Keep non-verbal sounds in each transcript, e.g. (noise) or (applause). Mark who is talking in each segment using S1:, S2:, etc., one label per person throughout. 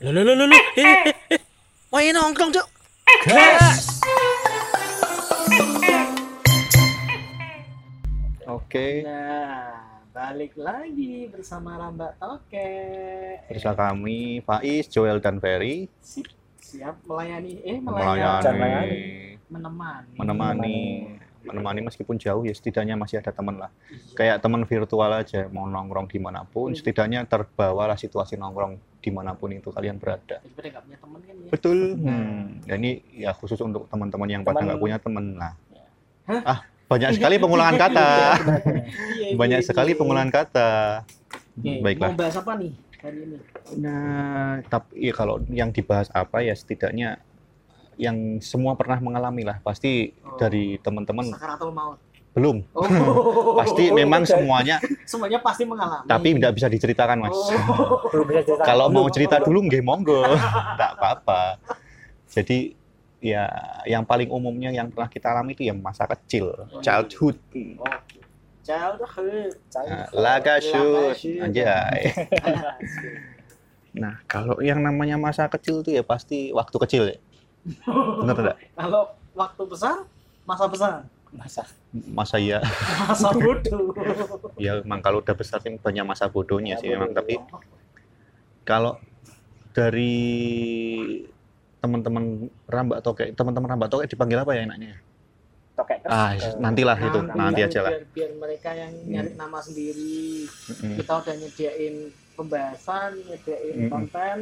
S1: Loh, loh, loh, loh, loh. Eh, eh, eh. Wah, ini nongkrong, Cuk.
S2: Oke,
S3: Nah, balik lagi bersama Rambak Toke.
S2: bersama kami Faiz, Joel dan Ferry
S3: siap melayani, eh
S2: melayani,
S3: melayani, menemani.
S2: menemani, menemani meskipun jauh ya setidaknya masih ada teman lah.
S3: Iya.
S2: Kayak teman virtual aja, mau nongkrong di mana pun,
S3: Hmm.
S2: setidaknya terbawalah situasi nongkrong di mana pun itu kalian berada.
S3: Daripada nggak punya teman kan ya.
S2: Betul. Hmm. Ya, ini ya khusus untuk teman-teman yang pada nggak punya teman. Nah,
S3: Hah?
S2: ah banyak sekali pengulangan kata.
S3: Iya,
S2: banyak
S3: iya,
S2: sekali
S3: iya.
S2: pengulangan kata.
S3: Oke,
S2: Baiklah.
S3: Mau bahas apa nih hari ini?
S2: Nah, tapi ya kalau yang dibahas apa ya setidaknya yang semua pernah mengalami lah. Pasti
S3: Oh.
S2: dari teman-teman
S3: Sakaratul maut.
S2: Belum.
S3: Oh. (laughs)
S2: Pasti memang semuanya,
S3: semuanya pasti mengalami.
S2: tapi tidak bisa diceritakan mas.
S3: Oh. (laughs)
S4: belum bisa cerita
S2: Kalau mau cerita dulu nggih monggo, (laughs) tidak apa-apa. Jadi ya yang paling umumnya yang pernah kita alami itu ya masa kecil, childhood.
S3: Oke. Childhood.
S2: Nah, laga shoot, anjay. Nah, kalau yang namanya masa kecil itu ya pasti waktu kecil ya. Bener tidak?
S3: Kalau waktu besar, masa besar.
S4: Masa
S2: Masa ya,
S3: Masa bodoh.
S2: ya memang kalau udah besar sih banyak masa bodohnya sih memang. Tapi kalau dari teman-teman rambak tokek, teman-teman rambak tokek dipanggil apa ya enaknya?
S4: tokek
S2: Ah,
S4: ke-
S2: nanti lah itu, nanti aja lah.
S3: Biar, biar mereka yang nyari nama sendiri.
S2: Mm-mm.
S3: Kita udah nyediain pembahasan, nyediain
S2: Mm-mm.
S3: konten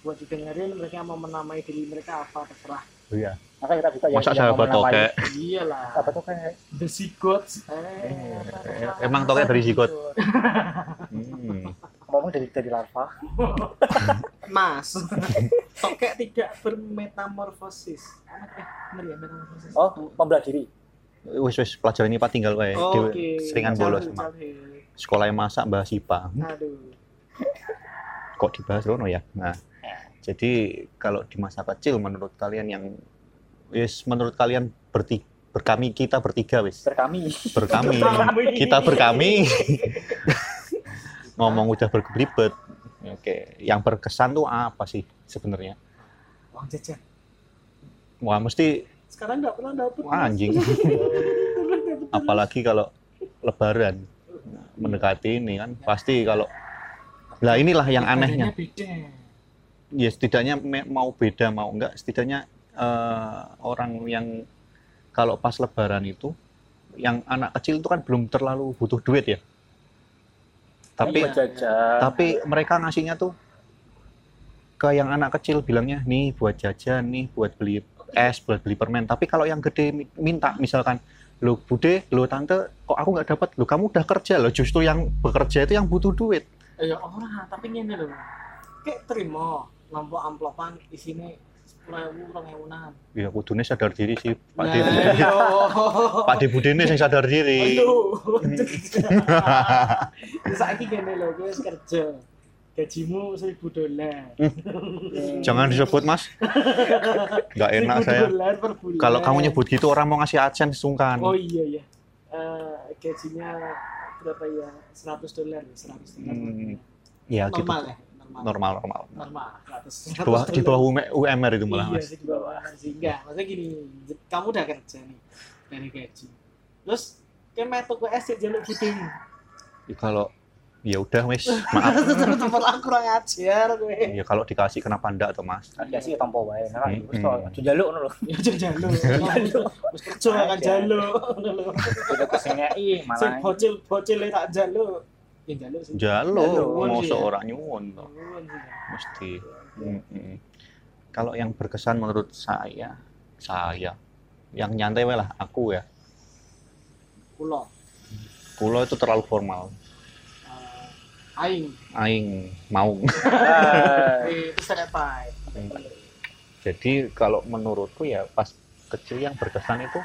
S3: buat didengerin mereka mau menamai diri mereka apa terserah.
S2: Oh iya.
S4: Maka kita yang
S2: Masa sahabat tokek?
S3: Iyalah.
S4: apa tuh kayak
S3: The Zigots. Eh,
S2: Eh, emang tokek dari zigot? Hmm.
S4: ngomong dari dari larva (laughs)
S3: Mas, tokek tidak bermetamorfosis. Eh, bener ya metamorfosis?
S4: oh membelah diri
S2: Wis wis pelajaran ini Pak tinggal wae.
S3: Oke.
S2: Di- Seringan bolos sekolah yang masak bahas IPA.
S3: Aduh.
S2: Kok dibahas Rono ya? Nah, jadi kalau di masa kecil menurut kalian yang wis menurut kalian berti berkami kita bertiga wis?
S4: Berkami.
S2: Berkami. Kita berkami. (laughs) Ngomong udah berkelibet. Oke yang berkesan tuh apa sih sebenarnya?
S3: Uang jajan.
S2: wah mesti
S3: Sekarang nggak pernah dapet.
S2: Wah, anjing. (laughs) apalagi kalau lebaran. Mendekati ini kan pasti kalau lah inilah yang anehnya. ya setidaknya mau beda mau enggak setidaknya uh, orang yang kalau pas lebaran itu yang anak kecil itu kan belum terlalu butuh duit ya. Tapi
S4: ya,
S2: tapi mereka ngasihnya tuh ke yang anak kecil bilangnya nih buat jajan, nih buat beli es, buat beli permen. Tapi kalau yang gede minta misalkan lo bude, lo tante, kok aku nggak dapat? Lo kamu udah kerja lo, justru yang bekerja itu yang butuh duit.
S3: Ya orang, tapi ini loh, kayak terima lampu amplopan di sini 20 2000-an.
S2: Iya, kudune sadar diri sih, Pak
S3: nah, Debu.
S2: Pak Dibudi ini yang sadar diri.
S3: Saiki gini lho, gue kerja. Gajimu seribu dolar.
S2: Jangan disebut, Mas. Gak enak saya. Kalau kamu nyebut gitu orang mau ngasih AdSense sungkan.
S3: Oh iya iya. Uh, gajinya berapa ya? 100 dolar, 100 dolar.
S2: Hmm, ya, gitu.
S3: Normal ya? Normal.
S2: normal normal
S3: Normal, 100.
S2: di bawah di bawah UM- UMR itu malah
S3: iya,
S2: mas
S3: sih di bawah sih. Enggak, maksudnya gini, kamu udah kerja nih dari gaji. Terus kayak metu ke es jaluk puding.
S2: Ya, kalau ya udah wis maaf (laughs)
S3: Temen aku kurang ajar gue.
S2: ya kalau dikasih kenapa ndak tuh mas
S4: ada sih tompo wae nah
S2: Hmm.
S4: terus kok aja jaluk ngono lho
S3: Ya aja jaluk. Wis kerja kan jaluk.
S4: udah kesengei
S3: Sing
S4: malah
S3: bocil bocil tak jaluk. Ya jaluk sih. Nyuwun
S2: mau
S3: ya.
S2: seorang nyuwun toh
S3: ya.
S2: mesti kalau yang berkesan menurut saya saya yang nyantai lah aku ya
S3: Kulo.
S2: kulo itu terlalu formal
S3: eh, aing
S2: aing mau (laughs)
S3: stereotype.
S2: jadi kalau menurutku ya pas kecil yang berkesan itu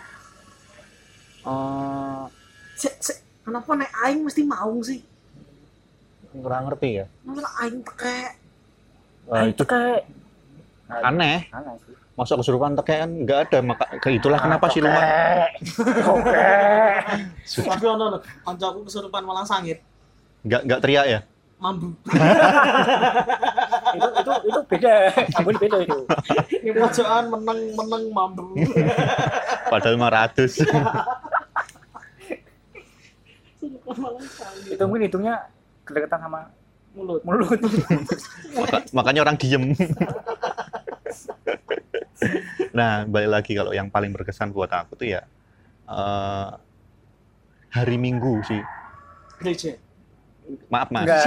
S2: eh
S3: Sik, sik, kenapa nek aing mesti mau sih?
S2: Kurang ngerti ya.
S3: Masa aing pakai
S2: Eh,
S4: ah,
S2: itu
S4: kayak
S2: aneh.
S4: Aneh sih.
S2: Masa kesurupan teke kan nggak ada maka ke itulah kenapa sih lumayan
S4: Tokek.
S3: tapi ono lho, kancaku kesurupan malang sangit.
S2: nggak nggak teriak ya?
S3: Mambu. (laughs)
S4: itu itu itu beda. Ambon beda itu.
S3: Ini pojokan meneng meneng mambu.
S2: Padahal 500.
S4: itu mungkin hitungnya kedekatan sama
S3: mulut.
S4: mulut
S2: Maka- makanya orang diem. nah, balik lagi kalau yang paling berkesan buat aku tuh ya eh, hari Minggu sih.
S3: Gereja.
S2: Maaf mas,
S4: enggak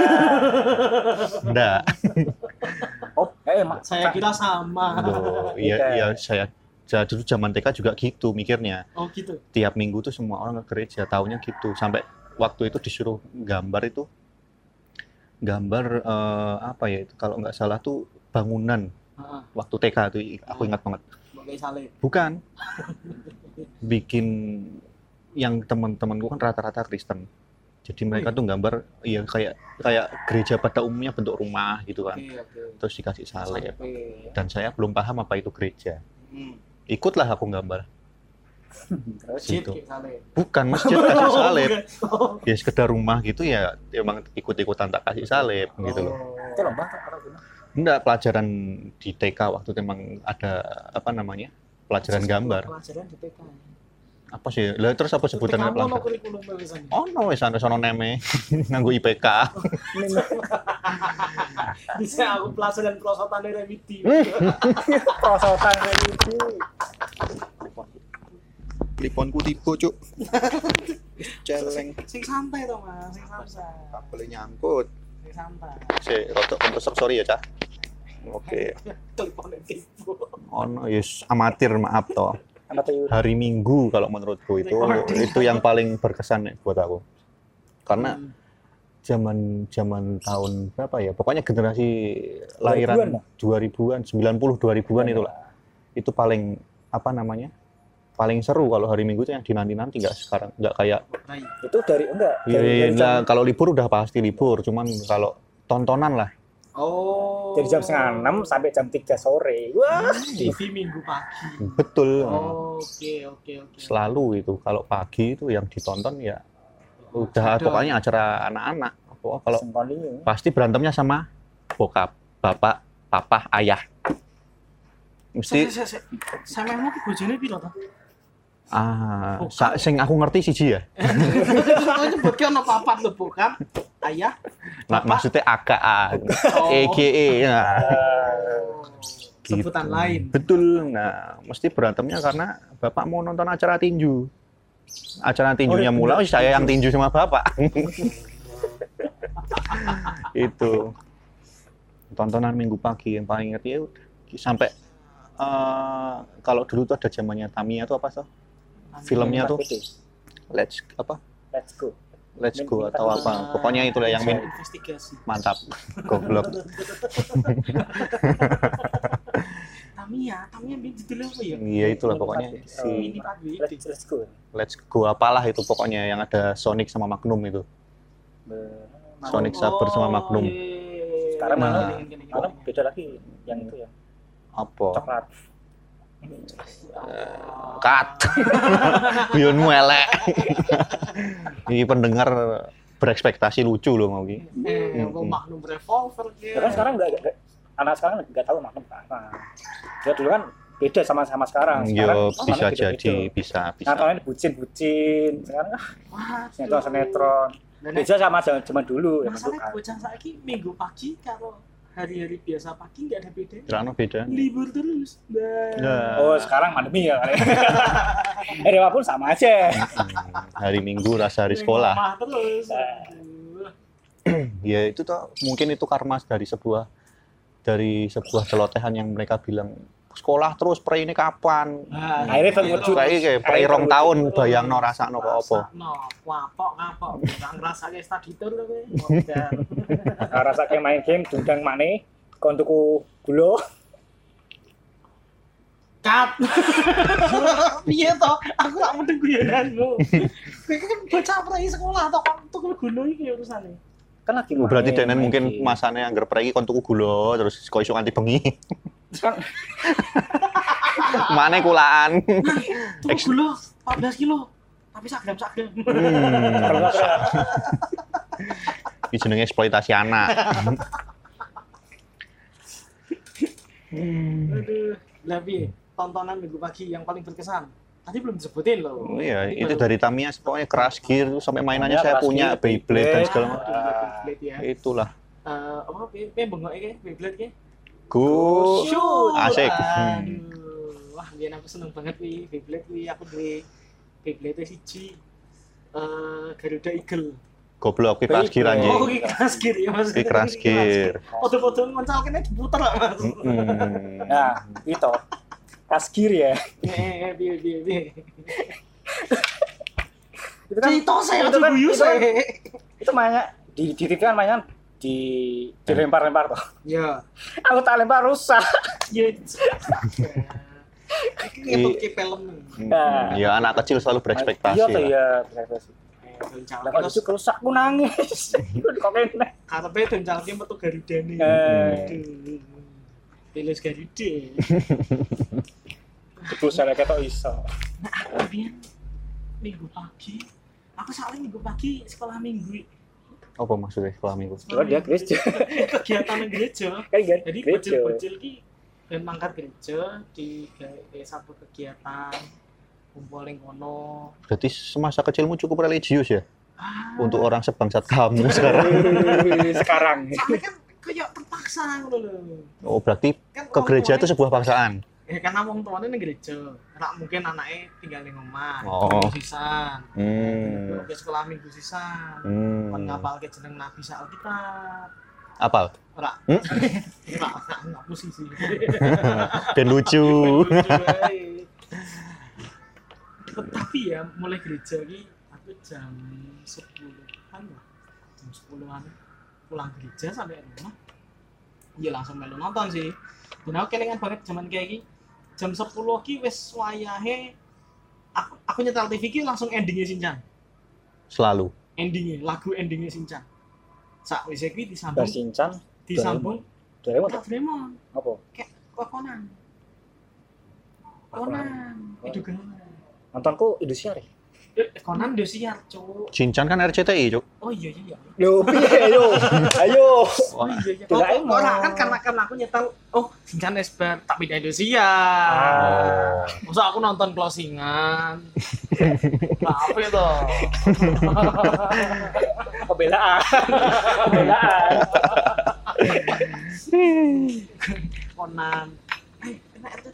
S2: enggak.
S4: oh eh mak
S3: Saya kira sama.
S2: Loh, Iya, iya saya, saya dulu zaman TK juga gitu mikirnya.
S3: Oh gitu.
S2: Tiap minggu tuh semua orang ke gereja, taunya gitu. Sampai waktu itu disuruh gambar itu gambar eh, apa ya itu kalau nggak salah tuh bangunan
S3: Heeh.
S2: waktu TK tuh aku ingat banget. Bukan. Bikin yang teman-temanku kan rata-rata Kristen. Jadi mereka tuh gambar iya kayak kayak gereja pada umumnya bentuk rumah gitu kan.
S3: Oke oke.
S2: Terus dikasih salib.
S3: Salib.
S2: Dan saya belum paham apa itu gereja.
S3: Hmm.
S2: Ikutlah aku gambar.
S3: Masjid
S2: Gitu. Bukan masjid kasih (laughs) salib.
S3: Oh.
S2: Ya sekedar rumah gitu ya emang ikut-ikutan tak kasih salib gitu loh.
S4: itu lomba
S2: Enggak pelajaran di TK waktu itu emang ada apa namanya? Pelajaran gambar.
S3: Pelajaran di TK.
S2: Apa sih? Lah terus apa sebutannya pelajaran? Oh no, wis ana sono neme (laughs) nganggo IPK. (laughs)
S3: Bisa aku pelajaran pelosotan remedi.
S4: prosotan kayak
S1: Teleponku tiba, Cuk. (laughs) Celeng.
S3: Sing santai to, Mas. Sing santai.
S1: Kabel nyangkut.
S3: Sing santai.
S2: Si, rotok kompresor sorry ya, Cah. Oke.
S3: Telepon tipu.
S2: Ono yes amatir maaf toh. Hari Minggu kalau menurutku itu itu yang paling berkesan nih buat aku. Karena
S3: Hmm.
S2: zaman zaman tahun berapa ya? Pokoknya generasi
S4: 2000-an
S2: lahiran
S4: lah.
S2: 2000-an, 90 2000-an itu lah. Itu paling apa namanya? Paling seru kalau hari Minggu itu yang dinanti-nanti nggak sekarang nggak kayak
S4: itu dari enggak
S2: Iya,
S4: dari,
S2: iya,
S4: dari
S2: nah,
S4: jam,
S2: kalau libur udah pasti libur, cuman kalau tontonan lah.
S3: Oh.
S4: dari jam setengah enam sampai jam tiga sore wah
S3: TV minggu pagi.
S2: Betul.
S3: Oh, Oke, oke, oke.
S2: Selalu itu kalau pagi itu yang ditonton ya udah
S3: Ada.
S2: pokoknya acara anak-anak. Oh, kalau pasti berantemnya sama bokap, bapak, papa, ayah. Mesti
S3: Saya saya saya mau bojone piro to?
S2: Ah sa- sing aku ngerti siji ya. (laughs)
S3: Kau nyebutke ono papat lho, bukan? Ayah.
S2: Nah, maksudnya AKA,
S3: Oh.
S2: EGE. Nah,
S3: Sebutan
S2: gitu.
S3: lain.
S2: Betul. Nah, mesti berantemnya karena bapak mau nonton acara tinju. Acara tinjunya
S4: Oh, iya,
S2: mulai,
S4: bener.
S2: saya yang tinju sama bapak. (laughs) itu tontonan minggu pagi yang paling inget ya sampai eh, kalau dulu tuh ada zamannya Tamiya tuh apa tuh filmnya tuh. Let's apa?
S4: Let's go.
S2: Let's Go atau apa? Pokoknya itulah yang min
S3: investigasi.
S2: mantap. (laughs) Goblok. (laughs)
S3: Tamiya, Tamiya bin judulnya apa ya?
S2: iya itulah pokoknya. Si
S4: let's, let's go.
S2: Let's Go apalah itu pokoknya yang ada Sonic sama Magnum itu. Sonic Saber sama Magnum.
S4: Sekarang
S2: mana?
S4: malam beda lagi yang itu ya.
S2: Apa?
S4: Coklat
S2: cut Bionmu elek ini pendengar berekspektasi lucu loh mau ki
S3: Eh, apa Magnum Revolver
S4: ya kan sekarang nggak nggak- anak sekarang nggak tahu makan apa. Ya dulu kan beda sama sama sekarang. Sekarang
S2: yo bisa jadi bisa bisa.
S4: Sekarang ini bucin bucin sekarang ah
S3: Wah,
S4: sinetron sinetron.
S3: Dan
S4: beda sama zaman dulu ya
S3: masalahnya bocah saiki minggu pagi kalau hari-hari biasa pagi nggak ada bedanya.
S2: Kirano beda
S3: Libur terus. Nah.
S2: Nah,
S4: oh sekarang pandemi ya kali (laughs) hari apa pun sama aja
S2: hari Minggu rasa hari
S3: Di
S2: sekolah
S3: rumah terus. Aduh.
S2: ya itu tuh mungkin itu karma dari sebuah dari sebuah celotehan yang mereka bilang sekolah terus pre ini kapan
S3: Nah,
S4: akhirnya terwujud
S2: kayak kayak pre rong tahun bayang no rasa no kok apa
S3: No, wapok ngapok. Nggak ngerasa kayak study tour loh
S4: rasa kayak main game dundang mana kon tuku gula
S3: Cut. Piye to? Aku gak mendeng guyonanmu. Kowe kan bocah pre sekolah to kok tuku gula iki urusane.
S4: kan lagi
S2: Oh, berarti Denen mungkin masanya anggar prei kon tuku gula terus kok iso nganti bengi. Mane kulaan. Eks-
S3: gula 14 kilo. Tapi sak gram sak gram.
S2: Hmm. Iki jenenge eksploitasi anak.
S3: Aduh, lah piye? Tontonan minggu pagi yang paling berkesan. Tadi belum disebutin loh.
S2: Oh iya,
S3: Ini
S2: itu
S3: baru-
S2: dari Tamiya pokoknya keras gear sampai mainannya
S4: Tamiya
S2: saya punya
S4: Gear,
S2: Beyblade dan segala macam.
S3: Aduh, Beyblade ya.
S2: Itulah.
S3: Eh, apa piye piye bengok iki Beyblade ki?
S2: Go.
S3: Shoot.
S2: asik.
S3: Aduh. Wah, biyen aku seneng banget wi Beyblade wi aku duwe Beyblade siji. Eh Garuda Eagle.
S2: Goblok, keras gear
S4: Beyblade.
S2: anjing.
S3: Oh, keras gear ya Mas.
S2: Kuwi keras gear.
S3: Foto-foto ngoncal kene diputer lah Mas.
S2: Mm.
S4: Nah, itu. Kaskir ya.
S3: Eh, piye piye piye.
S4: Itu kan
S3: Cerita saya
S4: itu kan- itu kan-
S3: saya.
S4: itu mainnya di di TV kan mainnya di dilempar-lempar tuh.
S3: Ya. (laughs)
S4: Aku tak lempar rusak.
S3: Ya. Iki ngetuk ke film.
S4: Nah.
S2: Ya anak kecil selalu berekspektasi.
S4: Iya tuh
S2: lah.
S4: ya, berekspektasi.
S3: Eh, doncalke
S4: Lempar
S3: terus
S4: itu kerusak aku nangis. Itu (laughs) kok kene.
S3: karepe doncalke metu Garudane.
S4: Eh.
S3: Aduh. Pilih Garuda.
S4: Terus saya ketok iso.
S3: Nah, aku biyen minggu pagi, aku soalnya minggu pagi sekolah minggu.
S2: Apa maksudnya sekolah minggu?
S4: Oh, dia gereja.
S3: Kegiatan gereja.
S4: Kan
S3: Jadi bocil-bocil ki ben mangkat gereja di kayak satu kegiatan kumpul ning kono.
S2: Berarti semasa kecilmu cukup religius ya?
S3: Ah,
S2: Untuk orang sebangsat kamu (laughs) sekarang.
S4: Sekarang.
S3: soalnya kan kayak terpaksa ngono lho.
S2: Oh, berarti
S3: Kan
S2: ke gereja itu sebuah paksaan.
S3: Ya karena wong tuane ning gereja. Ora mungkin anaknya tinggal ning omah.
S2: Oh.
S3: sisan.
S2: Hmm.
S3: Ke sekolah minggu sisan.
S2: Hmm.
S3: Kon ngapalke jeneng Nabi sak Alkitab.
S2: Apal?
S3: Ora.
S2: Hmm?
S3: Ora, enggak posisi.
S2: Dan lucu. (laughs)
S3: Tapi ya mulai gereja ini aku jam 10-an lah. Jam 10-an pulang gereja sampai rumah. Ya langsung melu nonton sih. Dan aku kelingan banget zaman kayak gini. Jam 10 ki wis wayahe aku aku nyetel TV ki langsung endingnya Shinchan.
S2: Selalu.
S3: Endingnya, lagu endingnya Shinchan. Sak wis iki disambung
S4: Bersinchan.
S3: disambung
S4: Doraemon.
S3: Doraemon.
S4: Apa?
S3: Kok Conan. Conan. Itu kan.
S4: Nontonku Indosiar ya.
S3: Conan Indosiar, cuk.
S2: Shinchan kan RCTI, Cuk.
S3: Oh iya iya.
S4: Yo, piye yo? Ayo.
S3: Oh iya iya. Oh, ora kan karena kan aku nyetel oh Shinchan Esbar tak pindah Indosiar.
S4: Ah.
S3: Masa aku nonton closingan. (laughs) Apa itu? (laughs)
S4: Pembelaan. Pembelaan.
S3: Conan. (laughs)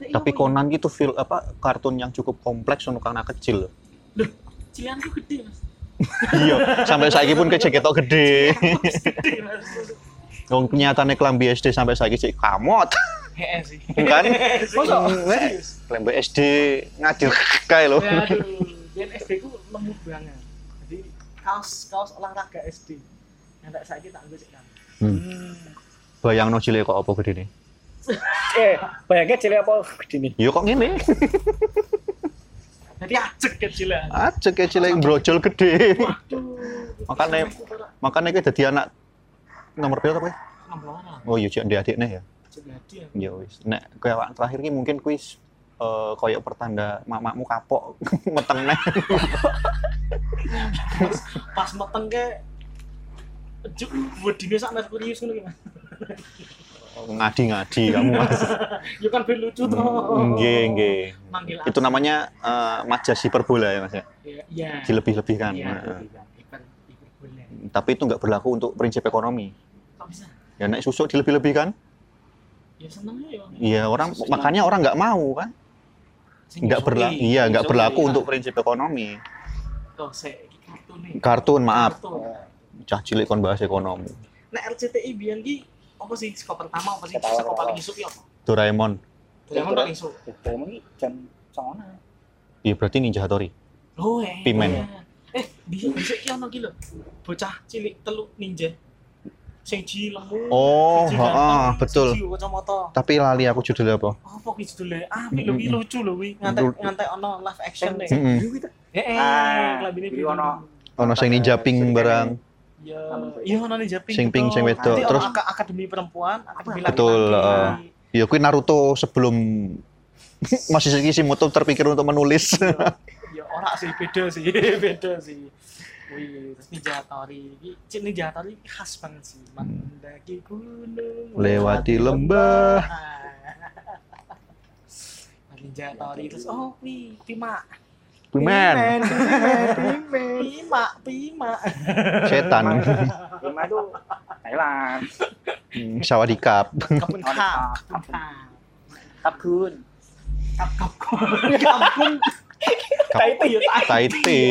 S3: Eh,
S2: Tapi
S3: ya?
S2: Conan gitu feel apa kartun yang cukup kompleks untuk anak kecil.
S3: Loh, cilianku gede, Mas.
S2: iya, sampai saiki pun kecek ketok gede.
S3: Gede, Mas.
S2: Wong nyatane klambi SD sampai saiki sik kamot.
S3: Heeh sih.
S2: Kan?
S3: Masa?
S2: Nek, Klambi SD ngadil kae lho.
S3: Ya, aduh, biar SD ku lemu banget. Jadi kaos kaos olahraga SD. Yang tak saiki tak nggo cek kan.
S2: Bayangno cilik kok apa gedene.
S4: Eh, bayangnya cilik apa gede nih?
S2: Ya kok ngene.
S3: Jadi ajek kecilan.
S2: Aja kayak cilik brojol gede. Makanya- Makanya kayak dadi anak nomor berapa apa? ya?
S3: enam orang.
S2: Oh iya cek ya.
S3: Jadi ya.
S2: Ya wis. Nek kayak awak terakhir ki mungkin kuis eh koyok pertanda mamakmu kapok (laughs) meteng neh.
S3: Pas meteng ke juk wedine sak Merkurius ngono ki.
S2: Ngadi-ngadi kamu Mas.
S3: Ya kan ben lucu to.
S2: Nggih, nggih. Itu namanya eh, majas hiperbola ya Mas ya.
S3: Ya, iya.
S2: Dilebih-lebihkan.
S3: Iya, hiper boleh.
S2: Tapi itu nggak berlaku untuk prinsip ekonomi.
S3: Kok bisa?
S2: Ya nek susuk dilebih-lebihkan,
S3: Ya seneng ya.
S2: iya orang makanya orang nggak mau kan. Nggak berlaku.
S3: nyusui.
S2: Iya, nggak berlaku untuk prinsip ekonomi.
S3: Tuh, saya kartun nih.
S2: Kartun, maaf.
S3: Kartun.
S2: Cah cilik kon bahas ekonomi.
S3: Nah RCTI ki apa sih skop pertama apa sih?
S4: Ketawa,
S3: Skop paling isuk ya apa?
S2: Doraemon.
S3: Doraemon paling isuk.
S4: Doraemon ini jam songonan.
S2: Iya berarti Ninja Hattori.
S3: Oh, eh.
S2: Pimen.
S3: Eh, bisa bisa ono ki lho. Bocah cilik telu ninja. Sing lemu.
S2: Oh, heeh,
S3: ganteng,
S2: betul. Tapi lali aku judulnya apa?
S3: Apa ki judule? Ah, ki lucu lho wi. Ngantek
S2: Lu-
S3: ngantek ono live action deh.
S2: Mm-mm.
S3: Heeh,
S4: Ah,
S3: kelabine
S4: iki
S3: biru.
S4: ono.
S2: Ono sing ninja pink barang.
S3: Ya, iya ono ninja pink.
S2: Sing pink,
S3: betul.
S2: sing wedok. Terus-
S3: aka- akademi perempuan, akademi
S2: Betul,
S3: laki-laki.
S2: Ya kuwi Naruto sebelum (laughs) masih sih motor terpikir untuk menulis.
S3: ya (laughs) ora sih beda sih (laughs) beda sih Wih, terus Ninja Tori Cik Ninja Tori khas banget sih. Mendaki gunung,
S2: Lewati lembah.
S3: Ninja Tori terus oh wi Pima.
S2: Pimen,
S3: Pima, Pima.
S2: setan,
S4: Lima itu Thailand.
S2: Hmm, sawadikap.
S3: Kapun kap, kapun kap. Kap kapun. Taiti ya
S2: Taiti.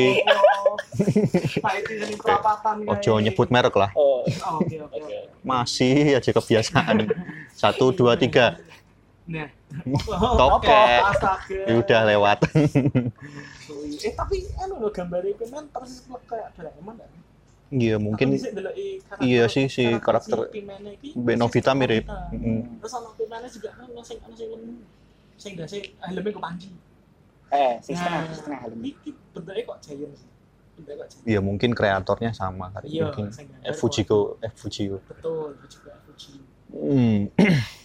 S3: Taiti sing perapatan.
S2: Ojo nyebut merek lah.
S4: Oh,
S3: Oh, Oke, oke.
S4: oke.
S2: Masih aja kebiasaan. Satu, dua, tiga.
S3: Nah.
S2: Toke.
S3: Astaga.
S2: Ya udah lewat.
S3: Eh tapi anu lho gambare Pimen persis kayak Doraemon kan?
S2: Iya mungkin iya sih, si karakter
S3: si Pimene iki
S2: Mbak Novita
S3: persis
S2: mirip. Mm.
S3: Terus ana Pimene juga kan ono sing ono sing lemu. Sing dasi helme kepanci.
S4: Eh, sing setengah,
S3: Nah,
S4: setengah helm.
S3: Iki bentuknya kok giant sih.
S2: Iya mungkin kreatornya sama kali.
S3: Iya,
S2: Mungkin
S3: gambar
S2: F Fujiko, F Fujiko.
S3: Betul, juga Fuji.
S2: Hmm. (clears throat)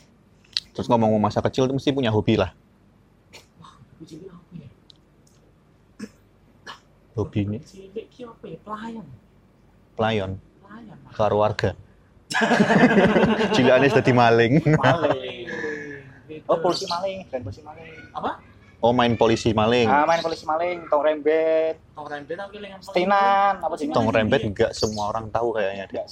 S2: Terus ngomong masa kecil tuh mesti punya hobi lah. Hobi ini
S3: ya? Pelayan.
S2: pelayan
S3: Pelayan.
S2: Warga. (laughs) Cilikane sudah maling.
S4: Maling. Oh, polisi maling, dan polisi maling.
S3: Apa?
S2: Oh main polisi maling.
S4: Ah, main polisi maling, tong rembet,
S3: Tong rembet tapi lengan
S4: stinan, apa sih?
S2: Tong rembet enggak semua orang tahu kayaknya dia.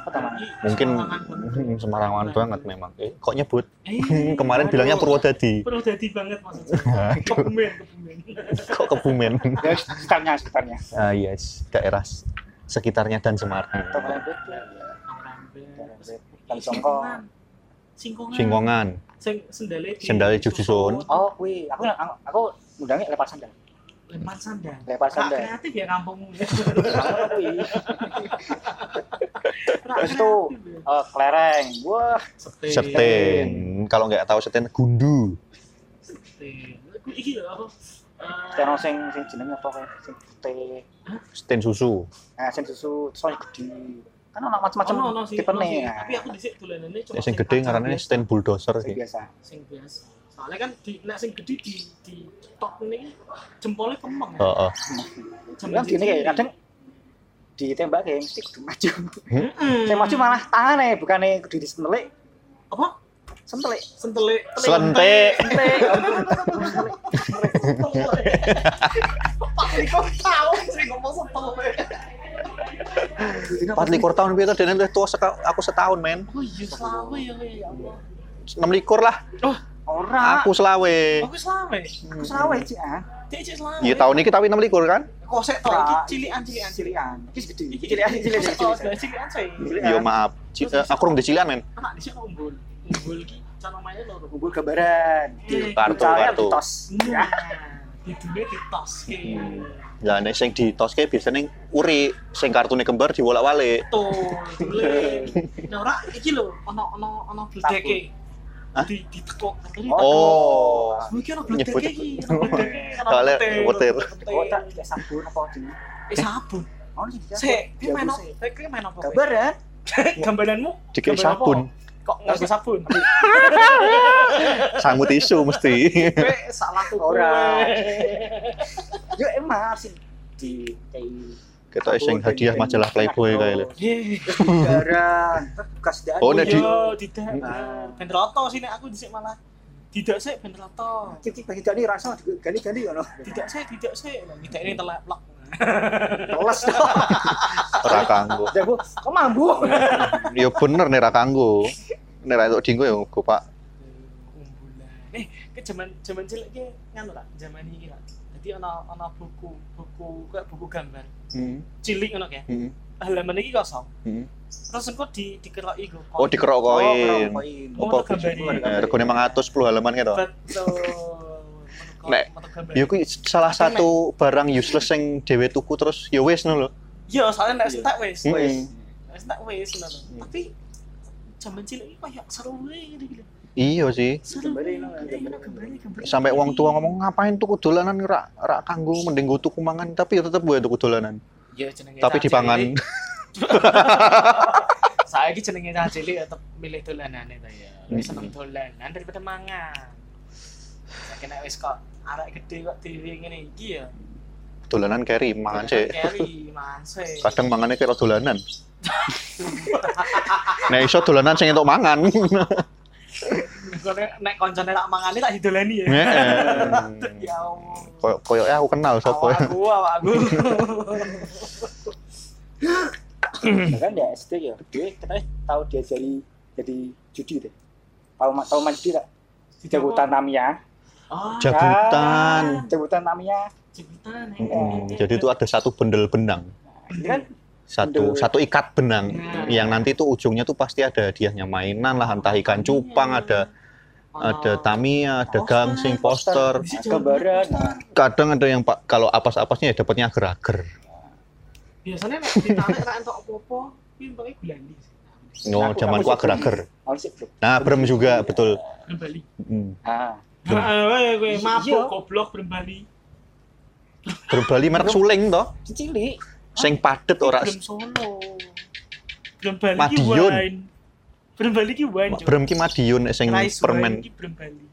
S4: Apa namanya?
S2: Mungkin
S3: banget.
S2: sembarangan banget memang. Eh, kok nyebut?
S3: Eh, (laughs)
S2: Kemarin
S3: aduh.
S2: bilangnya Purwodadi.
S3: Purwodadi banget maksudnya. (laughs) Kebumen, kebumen. (laughs)
S2: Kok Kebumen?
S4: Ya, sekitarnya, sekitarnya.
S2: ah yes, daerah s- sekitarnya dan Semarang.
S4: Ya.
S3: Singkongan.
S2: Singkongan.
S3: Sing sendale di
S2: Sendale disusun.
S4: Oh, wih, aku aku, aku undangnya lepas sandal.
S3: Lempar sandal.
S4: Lempar
S3: Rak
S4: sandal.
S3: kreatif ya kampungmu. (laughs) Rak
S4: Terus
S3: ya.
S4: eh, kelereng. Wah,
S3: Setin.
S2: Seten. Kalau nggak tahu seten gundu.
S3: Setin. Iki lho apa? Eh,
S4: Steno sing sing jenenge apa kayak sing putih.
S2: Seten susu.
S4: Nah, sing susu soalnya gede. Kan ana macam-macam
S3: ono, ono sih,
S4: tipe
S3: ono sih.
S4: nih.
S3: Tapi aku dhisik dolanane cuma
S2: Ya, sing gede
S3: biasa.
S2: seten bulldozer
S4: sing
S2: sih.
S4: biasa.
S3: sing biasa. Soalnya kan di nek sing gede di di top ini jempolnya kemeng.
S2: Heeh.
S4: Kan gini kayak kadang ditembak kayak mesti kudu maju.
S3: Hmm.
S4: Saya maju malah tangannya bukannya kudu disentelik,
S3: apa?
S4: sentelik.
S3: Sentelik.
S2: Selentik.
S3: Pak Liko tahu sih ngomong sentelik.
S2: Empat likur tahun biasa dan itu tua aku setahun men.
S3: Oh iya selawe ya ya Allah.
S2: Enam likur lah.
S4: Ora.
S2: Aku selawe.
S3: Aku selawe.
S4: Aku sawe cik ah.
S3: Dia cek selawe.
S2: Iya tahun ini kita enam likur kan?
S3: Kok sik to iki cilian cilian
S4: Cilian. Iki gede.
S3: Iki
S4: Cilian cilian cilian.
S3: cilian sih.
S2: Iya maaf. Ci- eh, aku rung dicilian men.
S3: Anak di sini umbul. Umbul ki cara mainnya lho.
S4: Kumpul gambaran.
S2: Kartu kartu.
S4: ditos.
S3: Nah, di dunia ditos ki.
S2: Lah nek sing ditoske biasanya uri, sing kartune kembar diwolak-walik.
S3: Tuh, dule. Nah, ora iki lho, ono ono ono bledeke. Di.
S2: Oh.
S3: Mungkin
S2: Soalnya
S3: petir,
S2: petir.
S3: petir.
S4: Oh, tak kayak sabun apa?
S3: Eh sabun.
S4: Oh,
S3: ki main apa? main apa?
S4: Gambaran.
S3: Gambaranmu
S2: Dikira sabun.
S3: Kok nganggo sabun?
S2: Sangu tisu mesti.
S3: Salah tuh.
S4: Ora. Yo emang sih di kayak
S2: Kita sing hadiah majalah Playboy kayak lho.
S4: Gambaran. Bekas.
S2: Oh, nek di-
S3: Iya, tidak. Ben roto sih nek aku dhisik malah. Tidak sih ben roto.
S4: Cicik bagi dani rasa ganti-ganti ngono.
S3: Tidak sih, tidak sih. Tidak ini telak plak.
S4: Teles. (laughs)
S2: Ora kanggo.
S4: Jago, kok mambu? (laughs)
S2: Ya bener nek ra kanggo. Nek ra entuk dinggo ya go Pak.
S3: kumpulan. Eh, ke zaman zaman cilik ki nganu lah, zaman iki lah. Jadi ana ana buku, buku kayak buku gambar.
S2: Hmm.
S3: Cilik ngono ya.
S2: Hmm.
S3: Halaman iki kosong.
S2: Hmm.
S3: Terus engko di dikeroki go.
S2: Oh dikerok koin.
S4: koin.
S3: Oh, gambari.
S2: Eh, regane 510 halaman gitu.
S3: Betul. (laughs)
S2: Nek, Ya kuwi salah satu barang useless yang dhewe tuku terus ya wis ngono lho.
S3: Iya, soalnya nek entek wis.
S2: Hmm.
S3: Wis. Nek entek wis ngono. Tapi zaman cilik iki kayak seru gitu gitu.
S2: Iya sih. Sampai wong tua ngomong ngapain tuku dolanan ora ora kanggo mending go tuku mangan tapi ya tetep gue tuku dolanan.
S3: Iya, jenenge
S2: Tapi dipangan. (laughs)
S3: Saya iki jenenge cah cilik tetep milih dolanane ta ya. Lebih seneng dolanan daripada mangan. Saiki nek wis kok arek gede kok dhewe ngene iki ya.
S2: dolanan carry mangan sih.
S3: Carry, mangan sih.
S2: Kadang mangannya kira dolanan. (laughs) Nek iso dolanan sing entuk mangan. (laughs)
S3: Nek nek koncone tak mangane tak didolani ya.
S2: Heeh. (laughs)
S3: Ya Allah.
S2: Koyo koyoke aku kenal sapa.
S3: Aku, aku. (laughs)
S4: Bahkan di SD ya, dia katanya tahu dia jadi jadi judi deh. Tahu tahu main judi tak? Jabutan Tamiya.
S3: Oh,
S2: Jabutan.
S4: Ah, Jabutan Tamiya.
S3: jabutan.
S2: Mm-mm. Jadi itu ada satu bendel benang.
S4: Ini kan
S2: Satu
S4: Bendel.
S2: satu ikat benang
S3: Nah.
S2: yang nanti tuh ujungnya tuh pasti ada hadiahnya mainan lah entah ikan cupang ada ada Tamiya, ada gangsing, poster.
S4: gambaran.
S2: Kadang ada yang pak kalau apas-apasnya ya dapatnya ager-ager.
S3: Biasanya nek ditarik ra entuk apa-apa, kuwi entuke gulandi.
S2: No,
S4: Aku-
S2: zamanku ager-ager. Nah, brem juga betul.
S3: Bali.
S2: Hmm.
S4: Ah,
S2: Belum.
S3: Heeh, kowe
S4: Iya.
S3: mabuk goblok Bali.
S2: Brem Bali merek suling toh.
S4: cilik.
S2: Sing padet ora
S3: Brem Solo. Brem Bali
S2: Madiun.
S3: Brem Bali ki
S2: brem ki Madiun sing permen
S3: ki Brem Bali.